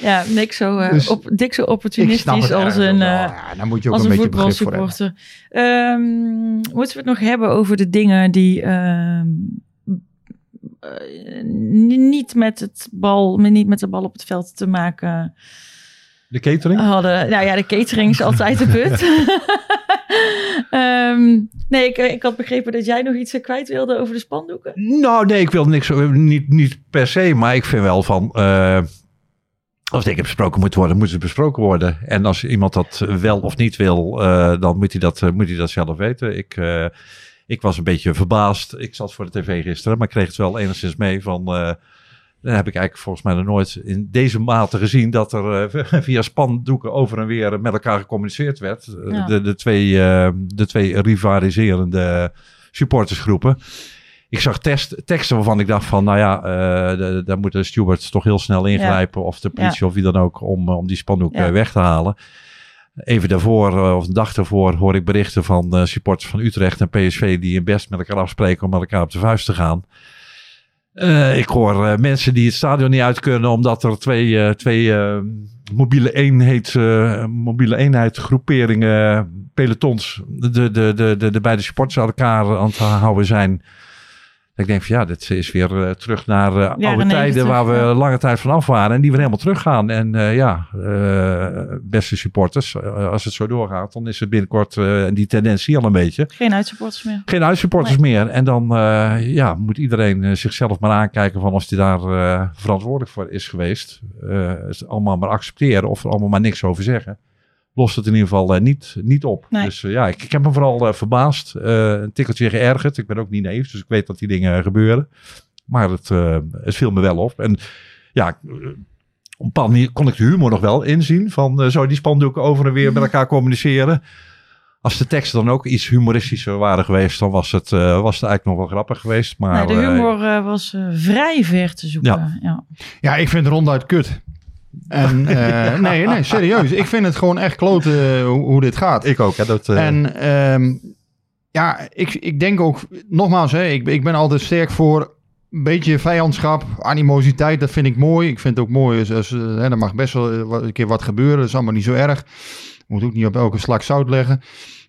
ja, niks zo, uh, dus, op, dik zo opportunistisch als een, ja, dan moet je ook een, een beetje begrip voor hebben. Um, moeten we het nog hebben over de dingen die... Um, eh, niet met het bal, niet met de bal op het veld te maken De catering? hadden. Nou ja, de catering is altijd de put. Ehm, nee, ik, ik had begrepen dat jij nog iets kwijt wilde over de spandoeken. Nou, nee, ik wil niks, niet, niet per se, maar ik vind wel van. eh, als dingen besproken moeten worden, moeten ze besproken worden. En als iemand dat wel of niet wil, eh, dan moet hij, dat, moet hij dat zelf weten. Ik, ik was een beetje verbaasd. Ik zat voor de tv gisteren, maar ik kreeg het wel enigszins mee van. eh dan heb ik eigenlijk volgens mij nog nooit in deze mate gezien dat er eh, via spandoeken over en weer met elkaar gecommuniceerd werd. Eh, Ja. De, de, twee, de twee rivaliserende supportersgroepen. Ik zag test, teksten waarvan ik dacht van, nou ja, de- daar moeten stewards toch heel snel ingrijpen. Of de politie of wie dan ook, om, om die spandoek Ja. weg te halen. Even daarvoor, eh, of een dag daarvoor, hoor ik berichten van eh, supporters van Utrecht en PSV die in best met elkaar afspreken om elkaar op de vuist te gaan. Eh, ik hoor mensen die het stadion niet uit kunnen omdat er twee, twee mobiele, eenheid, mobiele eenheid groeperingen, pelotons, de, de, de, de, de beide supporters aan elkaar aan het houden zijn. Ik denk van ja, dit is weer eh, terug naar eh, oude 90, tijden waar we ja. lange tijd vanaf waren en die weer helemaal teruggaan. En eh, ja, beste supporters, als het zo doorgaat, dan is het binnenkort die tendentie al een beetje. Geen uitsupporters meer. Geen uitsupporters meer. En dan ja, moet iedereen zichzelf maar aankijken van als hij daar verantwoordelijk voor is geweest. het allemaal maar accepteren of er allemaal maar niks over zeggen. Lost het in ieder geval eh, niet, niet op. Nee. Dus eh, ja, ik, ik heb me vooral eh, verbaasd. eh, een tikkeltje geërgerd. Ik ben ook niet naïef, dus ik weet dat die dingen gebeuren. Maar het, eh, het viel me wel op. En ja, op een bepaalde manier kon ik de humor nog wel inzien. Van eh, zo die spandoeken over en weer met elkaar communiceren. Als de teksten dan ook iets humoristischer waren geweest, dan was het, eh, was het eigenlijk nog wel grappig geweest. Maar de humor eh, was vrij ver te zoeken. Ja. Ja. Ja, ik vind het ronduit kut. En eh, nee, nee, serieus. Ik vind het gewoon echt kloten eh, hoe, hoe dit gaat. ik ook. Hè, dat, eh, En ehm, ja, ik, ik denk ook, nogmaals, hè, ik, ik ben altijd sterk voor een beetje vijandschap, animositeit. Dat vind ik mooi. Ik vind het ook mooi, als, als, hè, er mag best wel een keer wat gebeuren. Dat is allemaal niet zo erg. Moet ook niet op elke slag zout leggen.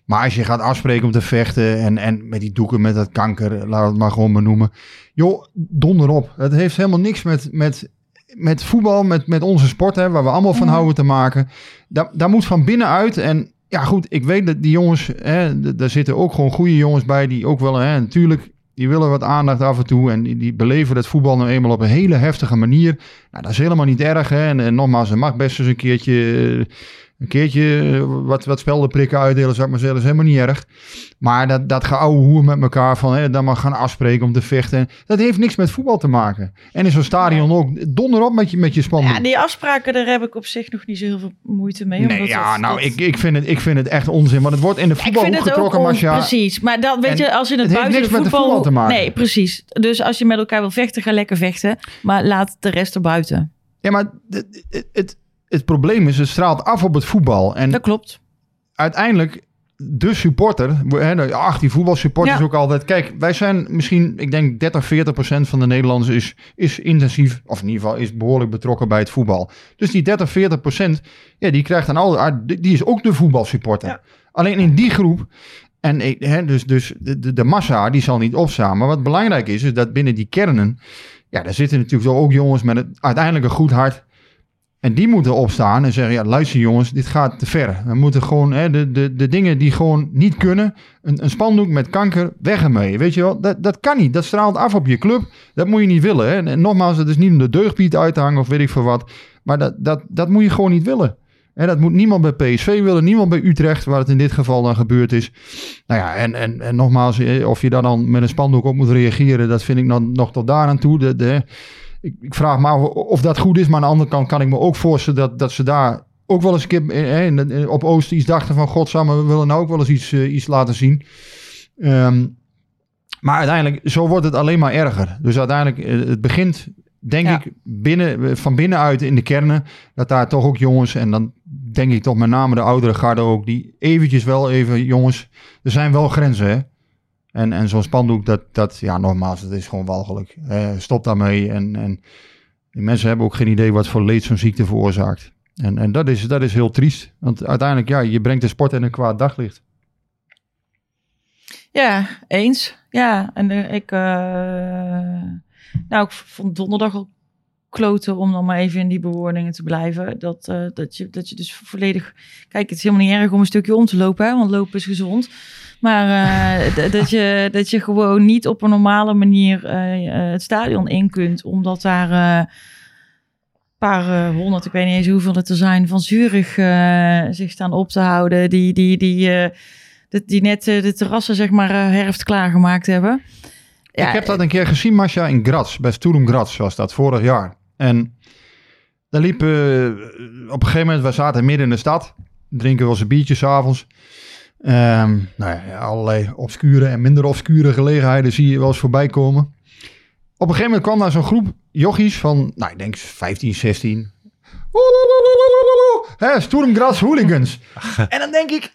Maar als je gaat afspreken om te vechten en, en met die doeken met dat kanker, laat het maar gewoon benoemen. Joh, donder op. Het heeft helemaal niks met, met, met voetbal, met, met onze sport, hè, waar we allemaal van Mhm. houden te maken. Daar, daar moet van binnenuit. En ja, goed, ik weet dat die jongens, hè, daar zitten ook gewoon goede jongens bij, die ook wel, hè, natuurlijk, die willen wat aandacht af en toe. En die, die beleven het voetbal nou eenmaal op een hele heftige manier. Nou, dat is helemaal niet erg. Hè. En, en nogmaals, er mag best eens een keertje, eh, een keertje eh, wat, wat speldenprikken uitdelen, zou ik maar zeggen. Dat is helemaal niet erg. Maar dat, dat geouwe hoer met elkaar van, hè, dan mag gaan afspreken om te vechten. Dat heeft niks met voetbal te maken. En in zo'n stadion ook. Donder op met je, met je spandoek. ja, die afspraken, daar heb ik op zich nog niet zo heel veel moeite mee. Nee, ja, dat- nou, dat- ik, ik, vind het, ik vind het echt onzin. Want het wordt in de ook getrokken, on-. Precies, maar dat weet je, als je het, het heeft buiten niks de met de voetbal... voetbal te maken. Nee, precies. Dus als je met elkaar wil vechten, ga lekker vechten. Maar laat de rest erbuiten. Ja, maar het, het, het, probleem is, het straalt af op het voetbal. En Dat klopt. uiteindelijk, de supporter, hè, de 18 voetbalsupporters Ja. ook altijd. Kijk, wij zijn misschien, ik denk 30, 40 procent van de Nederlanders is, is intensief, of in ieder geval is behoorlijk betrokken bij het voetbal. Dus die 30, 40 procent, ja, die krijgt dan al, ah, die die is ook de voetbalsupporter. Ja. Alleen in die groep, en hè, dus, dus de, de, massa, die zal niet opstaan. Maar wat belangrijk is, is dat binnen die kernen, ja, daar zitten natuurlijk ook jongens met het, uiteindelijk een goed hart. En die moeten opstaan en zeggen, ja, luister jongens, dit gaat te ver. We moeten gewoon hè, de, de, de dingen die gewoon niet kunnen, een, een spandoek met kanker, weg ermee. Weet je wel, dat, dat kan niet. Dat straalt af op je club. Dat moet je niet willen. Hè. En nogmaals, het is niet om de deugdpiet uit te hangen of weet ik veel wat. Maar dat, dat, dat moet je gewoon niet willen. En dat moet niemand bij PSV willen, niemand bij Utrecht, waar het in dit geval dan gebeurd is. Nou ja, en, en, en nogmaals, eh, of je daar dan met een spandoek op moet reageren, dat vind ik nog, nog tot daar aan toe. De, de, ik, ik vraag me af of dat goed is, maar aan de andere kant kan ik me ook voorstellen dat, dat ze daar ook wel eens een keer eh, in- in- op Oost iets dachten van, godsamme, we willen nou ook wel eens iets, eh, iets laten zien. Ehm, maar uiteindelijk, zo wordt het alleen maar erger. Dus uiteindelijk, eh, het begint, denk Ja. ik, binnen, van binnenuit in de kernen, dat daar toch ook jongens, en dan denk ik toch met name de oudere garde ook, die eventjes wel even, jongens, er zijn wel grenzen, hè. En, en zo'n spandoek, dat, dat, ja, nogmaals, dat is gewoon walgelijk. Eh, stop daarmee. En, en mensen hebben ook geen idee wat voor leed zo'n ziekte veroorzaakt. En, en dat, is, dat is heel triest. Want uiteindelijk, ja, je brengt de sport in een kwaad daglicht. Ja, eens. Ja, en eh, ik... eh, nou, ik vond donderdag al kloten om dan maar even in die bewoordingen te blijven. Dat, dat, je, dat je dus volledig... Kijk, het is helemaal niet erg om een stukje om te lopen, hè, want lopen is gezond. Maar eh, dat, je, dat je gewoon niet op een normale manier eh, eh, het stadion in kunt. Omdat daar een paar honderd, ik weet niet eens hoeveel het er zijn, van Zurich zich staan op te houden. Die, die, die, die, die net de terrassen zeg maar herfst klaargemaakt hebben. Ja, ik heb dat een keer gezien, Masha, in Graz. Bij Sturm Graz was dat vorig jaar. En daar liep eh, op een gegeven moment, we zaten midden in de stad. Drinken we onze biertjes 's avonds. Ehm, nou ja, allerlei obscure en minder obscure gelegenheden zie je wel eens voorbij komen. Op een gegeven moment kwam daar zo'n groep jochies van, nou ik denk 15, 16. Hè, Sturm Graz hooligans. en dan denk ik,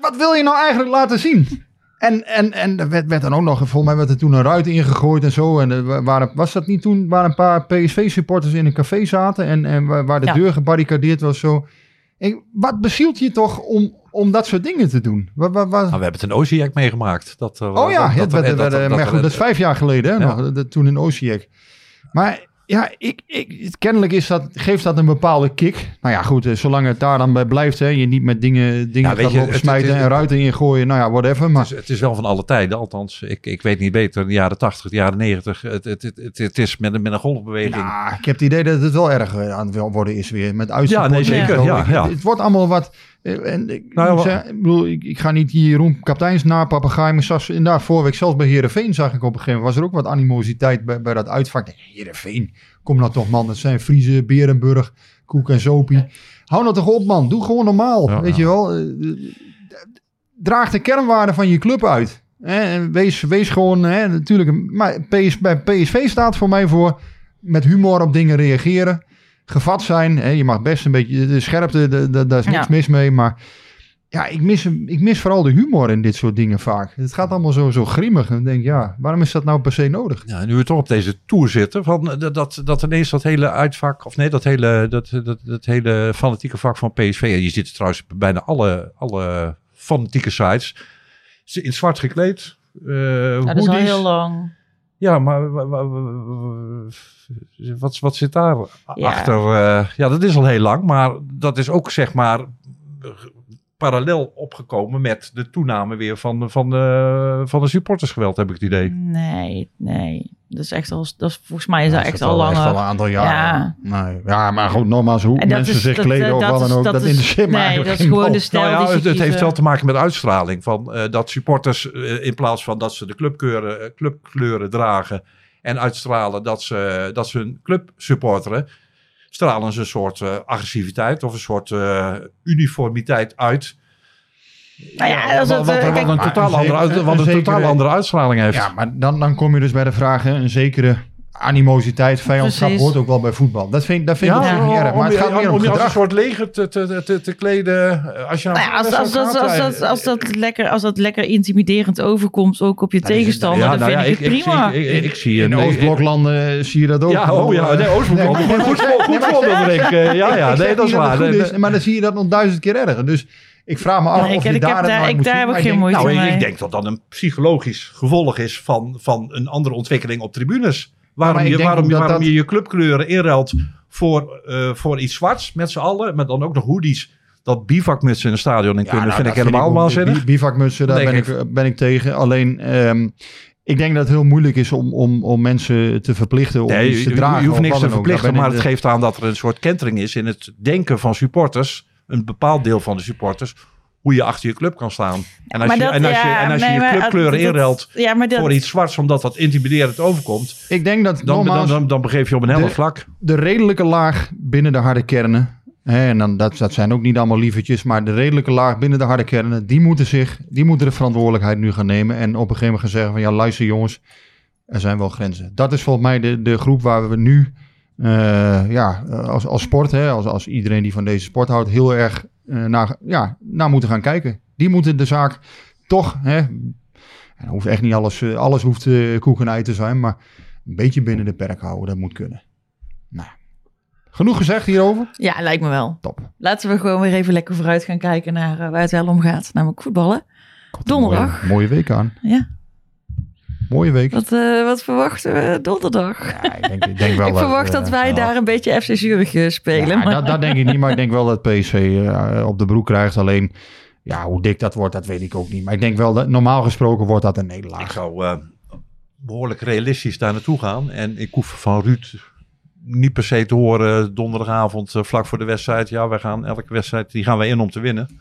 wat- wil je nou eigenlijk laten zien? En, en, en er werd, werd dan ook nog, volgens mij werd er toen een ruit ingegooid en zo. En er waren, was dat niet toen, waar een paar PSV-supporters in een café zaten en, en waar, de Ja. deur gebarricadeerd was zo. Ik, wat bezielt je toch om, om dat soort dingen te doen? Wat, wat, wat- Nou, we hebben het in Oziak meegemaakt. Dat, er, oh ja, dat, dat, dat, werd- dat, maar goed, dat is vijf jaar geleden, Ja. nog, toen in Osijek. Maar ja, ik, ik, kennelijk is dat, geeft dat een bepaalde kick. Nou ja, goed, eh, zolang het daar dan bij blijft, hè, je niet met dingen, dingen Ja, gaat je, lopen het- smijten het en ruiten ingooien, nou ja, whatever. Maar Het is, het is wel van alle tijden, althans. Ik, ik weet niet beter. De jaren 80, de jaren 90. Het, het, het, is met, een- met een golfbeweging. Ik heb het idee dat het wel erg eh, aan het worden is weer. Met uitzendingen. Ja, nee, zeker, ja, ja. Het wordt allemaal wat... eh, En ik, Nou ja, ik, bedoel, ik, ik ga niet hier Jeroen kapiteins na papegaai. Maar zelfs inderdaad, vorige week zelfs bij Heerenveen zag ik op een gegeven moment... was er ook wat animositeit bij, bij dat uitvak. Ik denk, Heerenveen, kom nou toch man. Dat zijn Friese, Berenburg, Koek en Zopie. Hou nou toch op man, doe gewoon normaal. Ja, weet ja. je wel. Eh, Draag de kernwaarden van je club uit. En wees, wees gewoon, hè, natuurlijk, maar PS, bij PSV staat voor mij voor met humor op dingen reageren. Gevat zijn. Hè, je mag best een beetje de scherpte, de, de, daar is niks Ja. mis mee. Maar ja, ik mis, hem- ik mis vooral de humor in dit soort dingen vaak. Het gaat allemaal zo, zo grimmig. En ik denk, ja, waarom is dat nou per se nodig? Ja, nu we toch op deze tour zitten, van, eh, dat, dat, dat ineens dat hele uitvak, of nee, dat hele, dat, dat, dat hele fanatieke vak van PSV, en je ziet het trouwens bij bijna alle, alle fanatieke sites, ze in zwart gekleed. eh Ja, dat is al heel lang. Ja, maar wa- wa- wa- wat, wat zit daar Ja. achter? eh, ja, dat is al heel lang, maar dat is ook zeg maar parallel opgekomen met de toename weer van, van, de, van de supportersgeweld, heb ik het idee. Nee, nee. Dat is echt al, dat is, volgens mij is dat Ja, echt al al een aantal jaren. Nee, ja, maar goed, nogmaals, hoe mensen is- zich dat- kleden of dat wat is- dan ook, dat dat interesseert nee, dat is gewoon de stijl Nou ja, die het, het heeft wel te maken met uitstraling. Van, eh, dat supporters eh, in plaats van dat ze de clubkleuren, eh, clubkleuren dragen en uitstralen dat ze, dat ze hun club supporteren, stralen ze een soort eh, agressiviteit of een soort eh, uniformiteit uit. Nou ja, als wat, het, wat, eh, wat een totaal andere, wat een een totaal andere uitstraling heeft. Ja, maar dan, dan kom je dus bij de vraag, hè, een zekere animositeit, vijandschap Precies. hoort ook wel bij voetbal. Dat vind, dat vind ik Ja, ook niet erg, om maar het gaat meer om om je als een soort leger te, te, te, te kleden. eh, Als je nou, Nou ja, als, dat als, dat, als, dat lekker, als dat lekker intimiderend overkomt, ook op je tegenstander, Ja, dan nou vind ja, ik het ik, ik, prima. zie, ik, ik zie In Oostbloklanden zie je dat ook. Ja, oh ja, nee, Oostblok. Nee, Goed, maar- goed, goed, ik voorbeeld, ik. Eh, Ja, ja, ik nee, dat is waar. maar dan zie je dat nog duizend keer erger. Dus ik vraag me af Nee, of ik- je ik daar heb daar- nou ik- moet daar heb ik geen denk- moeite Nou, ik, mee. ik denk dat dat een psychologisch gevolg is van, van een andere ontwikkeling op tribunes. Waarom, je, waarom, je, waarom dat- je je clubkleuren inruilt voor, eh, voor iets zwarts met z'n allen. Met dan ook nog hoodies. Dat bivakmutsen in een stadion in Ja, kunnen, nou, vind ik helemaal waanzinnig. bi- Bivakmutsen, daar ben ik, ben ik tegen. Alleen, ehm, ik denk dat het heel moeilijk is om, om, om mensen te verplichten om Nee, iets te dragen. je hoeft niks te verplichten, maar het geeft aan dat er een soort kentering is in het denken van supporters. Een bepaald deel van de supporters. Hoe je achter je club kan staan. En als je, dat- en als je, ja, en als je, nee, je inruilt Ja, maar dat, voor iets zwarts, omdat dat intimiderend overkomt. Ik denk dat Dan, dan, nogmaals, dan, dan begeef je op een helder De- vlak. de redelijke laag binnen de harde kernen. Hè, en dan, dat, dat zijn ook niet allemaal lievertjes, maar de redelijke laag binnen de harde kernen, die moeten, zich, die moeten de verantwoordelijkheid nu gaan nemen. En op een gegeven moment gaan zeggen van ja, luister jongens, er zijn wel grenzen. Dat is volgens mij de, de groep waar we nu, eh, ja, als, als sport, hè, als, als iedereen die van deze sport houdt, heel erg naar, ja, naar moeten gaan kijken. Die moeten de zaak toch, hè, en hoeft echt niet alles, eh, alles hoeft eh, koek en ei te zijn, maar een beetje binnen de perk houden, dat moet kunnen. Nou, genoeg gezegd hierover? ja, lijkt me wel. Top. Laten we gewoon weer even lekker vooruit gaan kijken naar eh, waar het wel om gaat, namelijk voetballen. Donderdag. Mooie, mooie week aan. Ja. Mooie week. Wat, eh, wat verwachten we donderdag? Ja, ik denk, ik denk wel ik verwacht eh, dat wij ja. daar een beetje FC Zurich eh, spelen. Ja, maar- dat, dat denk ik niet, maar ik denk wel dat PSV eh, op de broek krijgt. Alleen, ja, hoe dik dat wordt, dat weet ik ook niet. Maar ik denk wel dat normaal gesproken wordt dat een nederlaag. Ik zou eh, behoorlijk realistisch daar naartoe gaan. En ik hoef van Ruud niet per se te horen donderdagavond eh, vlak voor de wedstrijd. Ja, wij gaan elke wedstrijd, die gaan wij in om te winnen.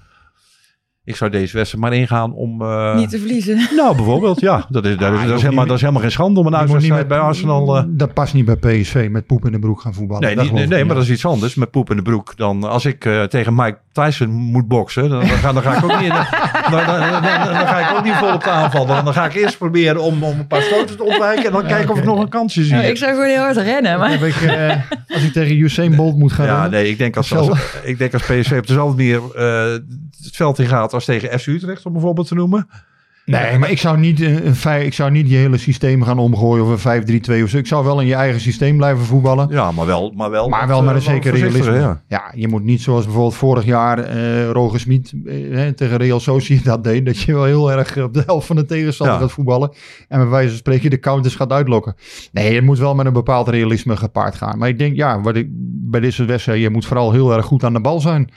Ik zou deze wedstrijd maar ingaan om... eh, Niet te verliezen. Nou, bijvoorbeeld, ja. Dat is, dat, Ah, is, dat, helemaal, niet- dat is helemaal geen schande om een Je moet niet uitwedstrijd bij Arsenal... eh, Dat past niet bij PSV met poep in de broek gaan voetballen. Nee, niet- nee, nee, maar dat is iets anders met poep in de broek. Dan als ik eh, tegen Mike Tyson moet boksen, dan, dan, ga, dan ga ik ook niet, dan, dan, dan, dan- dan ga ik ook niet vol op de aanval. Dan, dan ga ik eerst proberen om, om een paar stoten te ontwijken en dan kijken of ik nog een kansje zie. Nou, ik zou gewoon heel hard rennen. Maar... Heb ik, eh, als ik tegen Usain Bolt moet gaan ja, rennen. nee, ik denk als, als, ik denk als PSV op dezelfde manier eh, het veld in gaat tegen FC Utrecht, om bijvoorbeeld te noemen. Nee, maar ik zou niet, een, een ik zou niet je hele systeem gaan omgooien of een 5-3-2 of zo. Ik zou wel in je eigen systeem blijven voetballen. Ja, maar wel, maar wel, Maar wel met een eh, wat zeker voorzichtiger, realisme. ja. Ja. je moet niet zoals bijvoorbeeld vorig jaar eh Roger Smit eh, hè, tegen Real Sociedad deed. Dat je wel heel erg op de helft van de tegenstander Ja. gaat voetballen. En bij wijze van spreken de counters gaat uitlokken. Nee, het moet wel met een bepaald realisme gepaard gaan. Maar ik denk, ja, wat ik, bij dit soort wedstrijden, je moet vooral heel erg goed aan de bal zijn.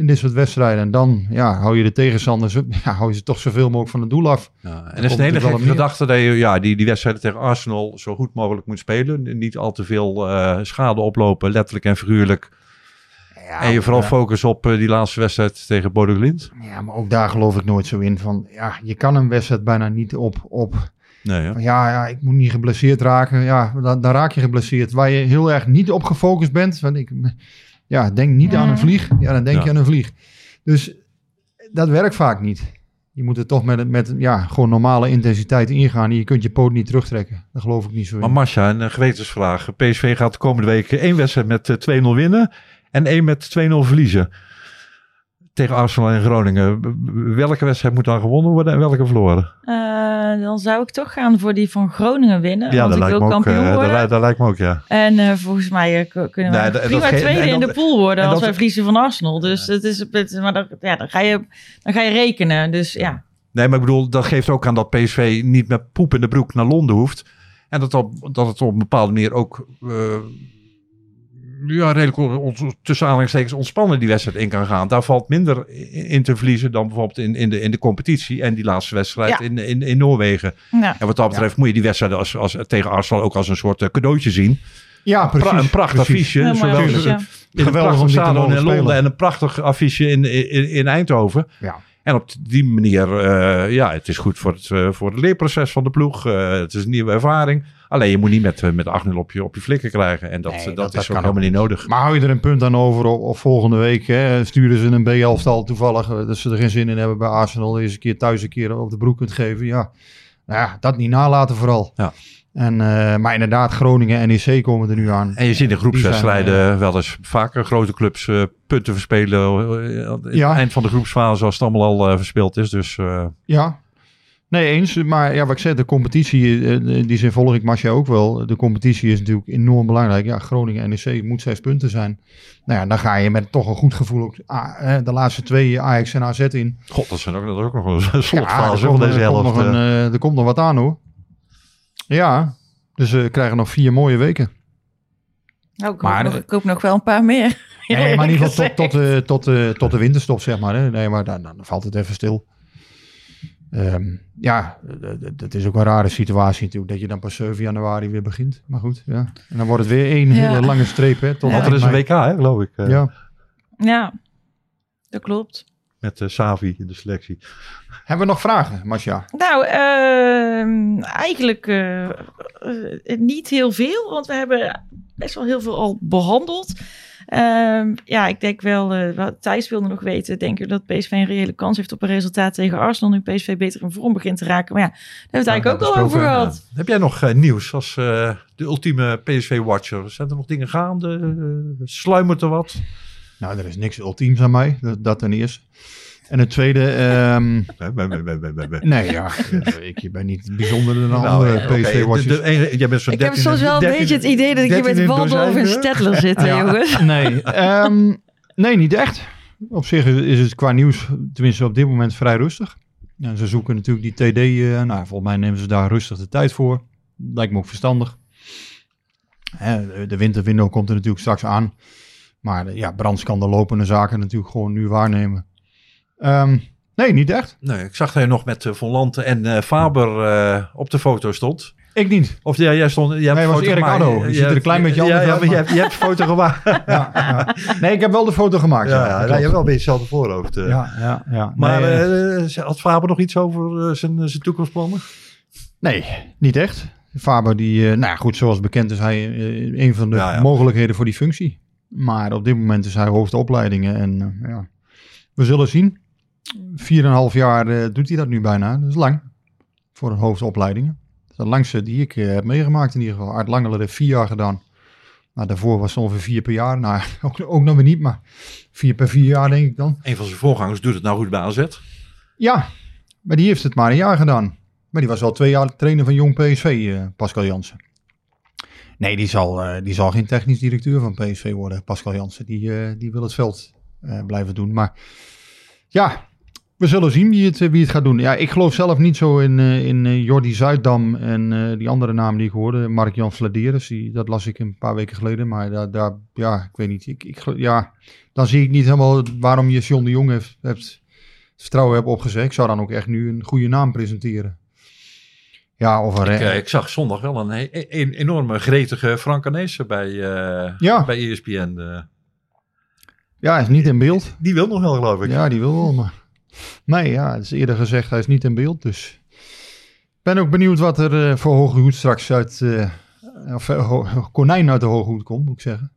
In dit soort wedstrijden. En dan ja, hou je de tegenstanders, ja, hou je ze toch zoveel mogelijk van het doel af. Ja, en dat is een hele gekke gedachte dat je ja, die, die wedstrijden tegen Arsenal zo goed mogelijk moet spelen. Niet al te veel eh, schade oplopen, letterlijk en figuurlijk. Ja, en je vooral ja. focus op eh, die laatste wedstrijd tegen Bodo Glimt. Ja, maar ook daar geloof ik nooit zo in. Van, ja, je kan een wedstrijd bijna niet op, op Nee? Van, Ja, ja, ik moet niet geblesseerd raken. Ja, dan, dan raak je geblesseerd. Waar je heel erg niet op gefocust bent. Want ik ja, denk niet aan een vlieg. Ja, dan denk Ja. je aan een vlieg. Dus dat werkt vaak niet. Je moet er toch met, met ja, gewoon normale intensiteit ingaan. En je kunt je poot niet terugtrekken. Dat geloof ik niet zo in. Maar Masha, een eh, gewetensvraag. PSV gaat de komende weken één wedstrijd met eh, 2-0 winnen en één met 2-0 verliezen. Tegen Arsenal en Groningen. Welke wedstrijd moet dan gewonnen worden en welke verloren? Eh, dan zou ik toch gaan voor die van Groningen winnen. want ik wil me ook, kampioen eh, dat, worden. lijkt- dat lijkt me ook, ja. En eh, volgens mij kunnen we Nee, dat- prima dat tweede in dat- de pool worden en als dat- wij verliezen van Arsenal. Dus het is, het, maar dan, ja, dan, ga je, dan ga je rekenen. Dus ja, Nee, maar ik bedoel, dat geeft ook aan dat PSV niet met poep in de broek naar Londen hoeft. En dat, op, dat het op een bepaalde manier ook ja, redelijk on- tussen aanhalingstekens ontspannen die wedstrijd in kan gaan. Daar valt minder in in te verliezen dan bijvoorbeeld in, in, de, in de competitie en die laatste wedstrijd Ja. in, in, in Noorwegen. ja. En wat dat betreft moet je die wedstrijd als, als, tegen Arsenal ook als een soort eh, cadeautje zien. ja, Pra- precies. een prachtig precies. affiche. Zowel affiche. in een Geweldig prachtig om dit te stadion in Londen spelen. en een prachtig affiche in, in, in Eindhoven. Ja. En op die manier, eh, ja, het is goed voor het, eh, voor het leerproces van de ploeg. Eh, het is een nieuwe ervaring. Alleen je moet niet met, eh, met 8-0 op je, op je flikken krijgen. En dat, Nee, dat, dat- is dat ook helemaal ook niet nodig. Maar hou je er een punt aan over of, of volgende week hè, sturen ze een B-elftal toevallig. eh, Dat ze er geen zin in hebben bij Arsenal. Eens een keer thuis een keer op de broek kunt geven. Ja, nou ja dat niet nalaten vooral. Ja. En, eh, maar inderdaad, Groningen en NEC komen er nu aan. En je ziet in groepswedstrijden zijn, wel eens vaker grote clubs eh, punten verspelen. eh, in Ja. het eind van de groepsfase als het allemaal al eh, verspeeld is. Dus eh, Ja, nee eens. Maar ja, wat ik zei, de competitie, eh, die zin volg ik Masja ook wel. De competitie is natuurlijk enorm belangrijk. Ja, Groningen en NEC moet zes punten zijn. Nou ja, dan ga je met toch een goed gevoel ook ah, eh, de laatste twee Ajax en AZ in. god, dat, zijn ook, dat is ook nog een Ja, slotfase er van komt, deze er, komt helft. nog een, eh. eh, er komt nog wat aan hoor. Ja, dus we krijgen nog vier mooie weken. Nou, ik, Maar- hoop nog, ik hoop nog wel een paar meer. Nee, maar in ieder geval tot, tot, de, tot, de, tot de winterstop, zeg maar. Hè. Nee, maar dan, dan valt het even stil. Ehm, ja, dat is ook een rare situatie natuurlijk, dat je dan pas 7 januari weer begint. Maar goed, ja. En dan wordt het weer één Ja. hele lange streep, hè. Tot Ja. Er is een WK, hè, geloof ik. eh. Ja. Ja, dat klopt. Met eh, Savi in de selectie. Hebben we nog vragen, Masja? Nou, ehm, eigenlijk eh, niet heel veel, want we hebben best wel heel veel al behandeld. Ehm, ja, ik denk wel, eh, wat Thijs wilde nog weten, denk ik dat PSV een reële kans heeft op een resultaat tegen Arsenal, nu PSV beter in vorm begint te raken. Maar ja, daar hebben we het eigenlijk ook al over gehad. Heb jij nog eh, nieuws als eh, de ultieme PSV-watcher? Zijn er nog dingen gaande? Sluimert er wat? Nou, er is niks ultiems aan mij, dat, dat ten eerste. En het tweede, ehm, Nee, ja, ik ben niet bijzonder dan Nou, andere eh, PSV-watchers. Ik heb 13 soms wel een 13 beetje het idee dat ik hier 13 met Waldorf en? Stettler zit, Ja. jongens. Nee, ehm, nee, niet echt. Op zich is het qua nieuws, tenminste op dit moment, vrij rustig. En ze zoeken natuurlijk die TD. eh, nou, volgens mij nemen ze daar rustig de tijd voor. Lijkt me ook verstandig. Hè, de- de winterwindow komt er natuurlijk straks aan. Maar eh, ja, Brands kan de lopende zaken natuurlijk gewoon nu waarnemen. Ehm, nee, niet echt. Nee, ik zag dat je nog met eh, Lanten en eh, Faber eh, op de foto stond. Ik niet. Of ja, jij stond... Jij Nee, was Erik. Die Je ziet er een klein beetje anders ja, uit, maar je hebt, je hebt foto gemaakt. ja. Nee, ik heb wel de foto gemaakt. ja, ja, je hebt wel een beetje hetzelfde voorhoofd. ja, ja, ja. Maar nee, had Faber nog iets over zijn, zijn toekomstplannen? nee, niet echt. Faber, die, nou ja, goed, zoals bekend is hij een van de mogelijkheden voor die functie. Maar op dit moment is hij hoofdopleidingen en ja, we zullen zien. Vier en een half jaar eh, doet hij dat nu bijna. Dat is lang voor een hoofdopleidingen. Dat is de langste die ik eh, heb meegemaakt in ieder geval. Art Langeler heeft vier jaar gedaan. Nou, daarvoor was het ongeveer vier per jaar. Nou, ook, ook nog weer niet, maar vier per vier jaar denk ik dan. Een van zijn voorgangers doet het nou goed bij AZ. Ja, maar die heeft het maar een jaar gedaan. Maar die was al twee jaar trainer van Jong PSV, eh, Pascal Jansen. Nee, die zal, die zal geen technisch directeur van PSV worden, Pascal Jansen. Die, die wil het veld blijven doen. Maar ja, we zullen zien wie het, eh, wie het gaat doen. Ja, ik geloof zelf niet zo in, eh, in eh, Jordi Zuidam en die andere naam die ik hoorde. Mark-Jan Vladeres, die, dat las ik een paar weken geleden. Maar daar, daar ja, ik weet niet. Ik, ik, ja, dan zie ik niet helemaal waarom je John de Jong heeft, hebt vertrouwen heb opgezet. Ik zou dan ook echt nu een goede naam presenteren. Ja, of een... Ik, ik zag zondag wel een, he- een enorme gretige Frank Arnezen bij, eh, Ja. bij ESPN. ja, is niet in beeld. die wil nog wel, geloof ik. Ja, die wil wel, maar... Nee, ja, het is eerder gezegd, hij is niet in beeld, dus... Ik ben ook benieuwd wat er eh, voor Hoge Hoed straks uit... eh, of eh, ho- konijn uit de Hoge Hoed komt, moet ik zeggen.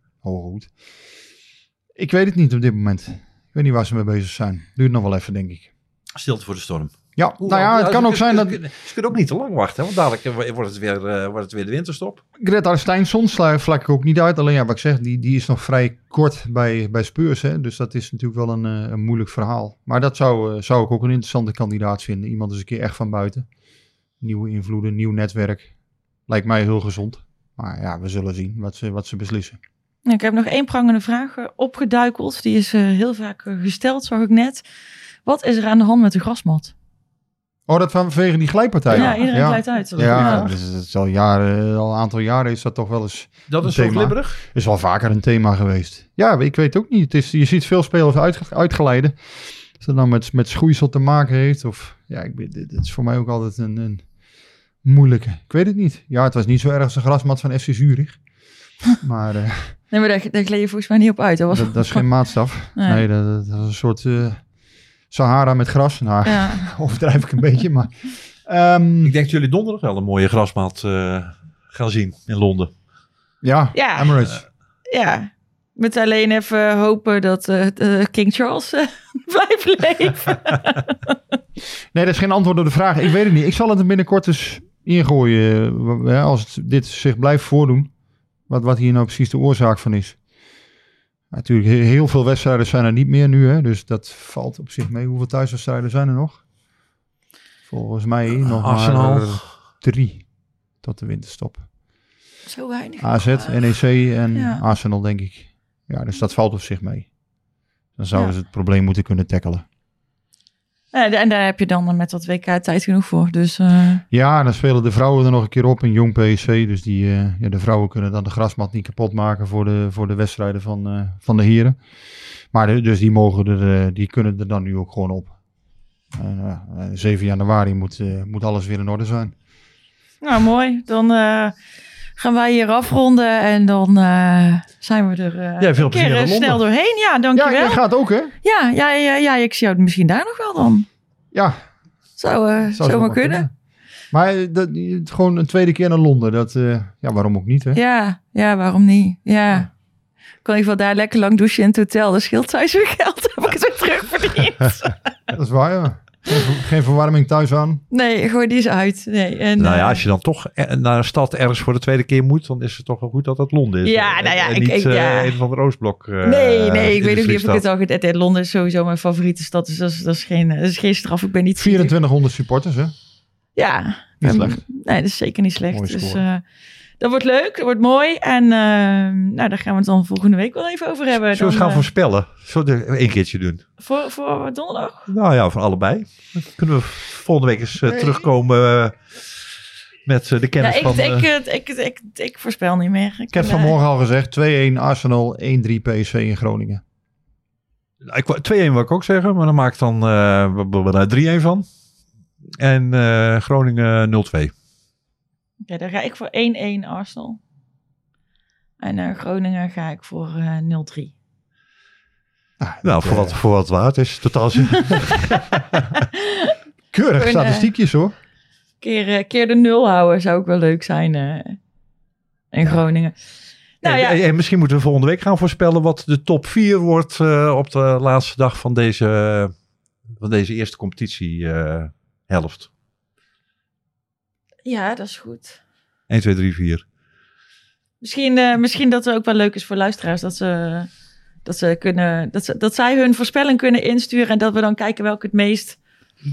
Ik weet het niet op dit moment. Ik weet niet waar ze mee bezig zijn. Duurt nog wel even, denk ik. Stilte voor de storm. Ja, Hoe nou ja, het kan ze ook zijn dat... kunnen- Ze kunnen ook niet te lang wachten, hè, want dadelijk wordt het weer, eh, wordt het weer de winterstop. Greta Steinsson vlak ik ook niet uit. Alleen ja, wat ik zeg, die, die is nog vrij kort bij, bij Spurs. Hè? Dus dat is natuurlijk wel een, eh, een moeilijk verhaal. Maar dat zou, eh, zou ik ook een interessante kandidaat vinden. Iemand eens een keer echt van buiten. Nieuwe invloeden, nieuw netwerk. Lijkt mij heel gezond. Maar ja, we zullen zien wat ze, wat ze beslissen. Ik heb nog één prangende vraag opgeduikeld. Die is heel vaak gesteld, zag ik net. Wat is er aan de hand met de grasmat? Oh, dat vanwege die glijpartij? Ja, iedereen glijdt uit. Ja, Ja. Dus het is al, jaren, al een aantal jaren is dat toch wel eens... Dat Een is zo glibberig. is wel vaker een thema geweest. Ja, ik weet ook niet. Het is, je ziet veel spelers uit, uitgeleiden. Als het dan met, met schoeisel te maken heeft. Of, ja, ik, weet- dit, dit is voor mij ook altijd een, een moeilijke. Ik weet het niet. Ja, het was niet zo erg als de grasmat van FC Zurich. Maar eh, Nee, maar daar, daar gleed je volgens mij niet op uit. Dat was dat, dat is geen maatstaf. Nee. Nee, dat, dat is een soort eh, Sahara met gras. Nou, Ja. overdrijf ik een beetje. Maar, ehm, Ik denk dat jullie donderdag wel een mooie grasmat eh, gaan zien in Londen. ja, Ja. Emirates. ja. Met alleen even hopen dat eh, eh, King Charles eh, blijft leven. Nee, dat is geen antwoord op de vraag. Ik weet het niet. Ik zal het er binnenkort eens ingooien. eh, hè, Als het, dit zich blijft voordoen. Wat, wat hier nou precies de oorzaak van is. Natuurlijk, he- heel veel wedstrijden zijn er niet meer nu. Hè, dus dat valt op zich mee. Hoeveel thuiswedstrijden zijn er nog? Volgens mij nog Arsenal. maar drie tot de winterstop. Zo weinig. AZ, NEC en Ja. Arsenal, denk ik. Ja, dus dat valt op zich mee. Dan zouden Ja. ze het probleem moeten kunnen tackelen. Ja, en daar heb je dan met dat WK tijd genoeg voor. Dus eh, Ja, dan spelen de vrouwen er nog een keer op in jong PSV. Dus die, eh, ja, de vrouwen kunnen dan de grasmat niet kapot maken voor de, voor de wedstrijden van, eh, van de heren. Maar de- dus die, mogen er, eh, die kunnen er dan nu ook gewoon op. En, eh, 7 januari moet, eh, moet alles weer in orde zijn. nou mooi. Dan eh, gaan wij hier afronden en dan eh, zijn we er eh, Ja, veel een plezier keer snel doorheen. Ja, Ja, dankjewel. jij gaat ook hè? Ja, ja, ja, ja, ik zie jou misschien daar nog wel dan. Ja, Zou, eh zou zou zo maar wel kunnen. Maar eh, dat, gewoon een tweede keer naar Londen. Dat, eh, ja, waarom ook niet hè? Ja, ja, waarom niet? Ja. Ik kan in ieder geval daar lekker lang douchen in het hotel. Dat scheelt thuis weer geld. Heb ik het weer terugverdiend. Dat is waar ja. Geen, ver- geen verwarming thuis aan. Nee, gooi die eens uit. Nee, en, Nou ja, eh, als je dan toch eh, naar een stad ergens voor de tweede keer moet, dan is het toch wel goed dat het Londen is. Ja, En- nou ja, en ik- niet ik- eh, ja. een van de Oostblok. eh, nee, nee, ik weet ook niet of ik het al goed... het- Londen is sowieso mijn favoriete stad. Dus dat is, dat is, geen, dat is geen straf. Ik ben niet... 2400 supporters hè? Ja. Niet slecht. Nee, dat is zeker niet slecht. Dus eh, dat wordt leuk, dat wordt mooi. En ehm, nou, daar gaan we het dan volgende week wel even over hebben. Zullen we gaan eh, voorspellen? Zullen we één keertje doen? voor, voor donderdag? Nou ja, van allebei. Dan kunnen we volgende week eens eh, terugkomen eh, met de Ja, kennis ik, van... ik, ik, ik, ik, ik voorspel niet meer. Ik heb vanmorgen al gezegd, 2-1 Arsenal, 1-3 PSV in Groningen. Nou, Ik, wou- 2-1 wil ik ook zeggen, maar dan maak ik dan eh, we- we- we daar 3-1 van. En eh, Groningen 0-2. Ja, daar ga ik voor 1-1 Arsenal. En eh, Groningen ga ik voor eh 0-3. Nou, voor wat, voor wat het waard is. Totaal zin. Keurig eh, statistiekjes hoor. Keer, eh, keer de nul houden zou ook wel leuk zijn eh, in Groningen. Nou en, ja, en- en misschien moeten we volgende week gaan voorspellen wat de top 4 wordt eh, op de laatste dag van deze, van deze eerste competitiehelft. Ja, dat is goed. 1, 2, 3, 4. Misschien, eh, misschien dat het ook wel leuk is voor luisteraars dat ze, dat ze kunnen, dat, ze, dat zij hun voorspelling kunnen insturen en dat we dan kijken welke het meest.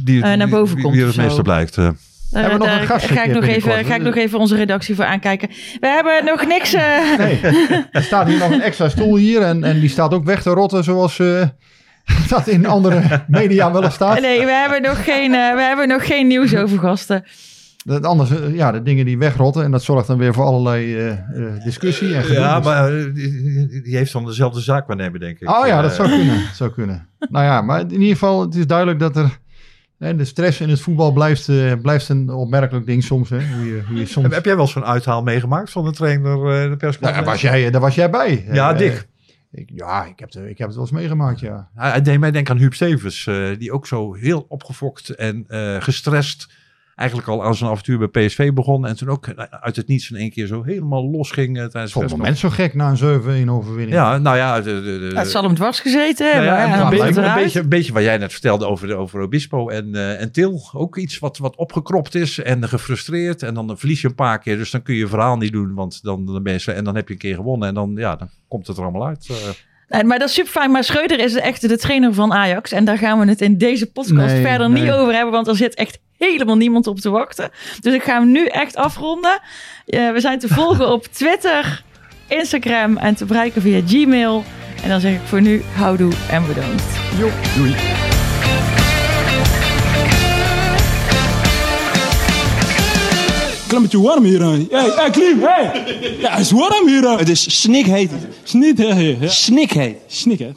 Die, Eh, naar boven komt Wie het meeste blijkt. Daar, Hebben we nog een gast ga, ik nog even, ga ik nog even onze redactie voor aankijken. We hebben nog niks. eh, Nee, er staat hier nog een extra stoel hier en, en die staat ook weg te rotten zoals eh, dat in andere media wel eens staat. nee, we hebben nog geen, eh, we hebben nog geen nieuws over gasten. Dat anders, eh, ja, de dingen die wegrotten en dat zorgt dan weer voor allerlei eh, eh, discussie. En gedoe. Ja, maar die, die heeft dan dezelfde zaak waarnemen, denk ik. Oh ja, dat zou kunnen. Dat zou kunnen. nou ja, maar in ieder geval, het is duidelijk dat er... Hè, de stress in het voetbal blijft, blijft een opmerkelijk ding soms. Hè? Hoe je, hoe je soms... Heb, heb jij wel zo'n uithaal meegemaakt van de trainer eh, de Nou, daar, persconferentie? was jij, daar was jij bij. Ja, Dick. ik, ja, ik heb, het, ik heb het wel eens meegemaakt, ja. Hij, deed mij denken aan Huub Stevens, die ook zo heel opgefokt en gestrest eigenlijk al aan zijn avontuur bij PSV begon. En toen ook eh, uit het niets in één keer zo helemaal los ging eh, tijdens Vond de het moment zo gek na een 7-1 overwinning. Ja, nou ja, de, de, de- Het zal hem dwars gezeten Nou hebben. ja, ja, een, beetje, een, beetje, een beetje wat jij net vertelde over, de, over Obispo en, eh, en Til. Ook iets wat, wat opgekropt is en gefrustreerd. En dan verlies je een paar keer. Dus dan kun je je verhaal niet doen. Want dan, dan ben je, en dan heb je een keer gewonnen. En dan, ja, dan komt het er allemaal uit. eh. Nee, maar dat is super fijn. Maar Schreuder is echt de trainer van Ajax. En daar gaan we het in deze podcast Nee, verder nee. niet over hebben. Want er zit echt helemaal niemand op te wachten. Dus ik ga hem nu echt afronden. Eh, we zijn te volgen op Twitter, Instagram en te bereiken via Gmail. En dan zeg ik voor nu houdoe en bedankt. doei. Klimmetje warm hier. hè. Hey, hey, Klim, hey! Ja, het is warm hier. Het is snikheet. Snikheet. Snikheet. Snikheet.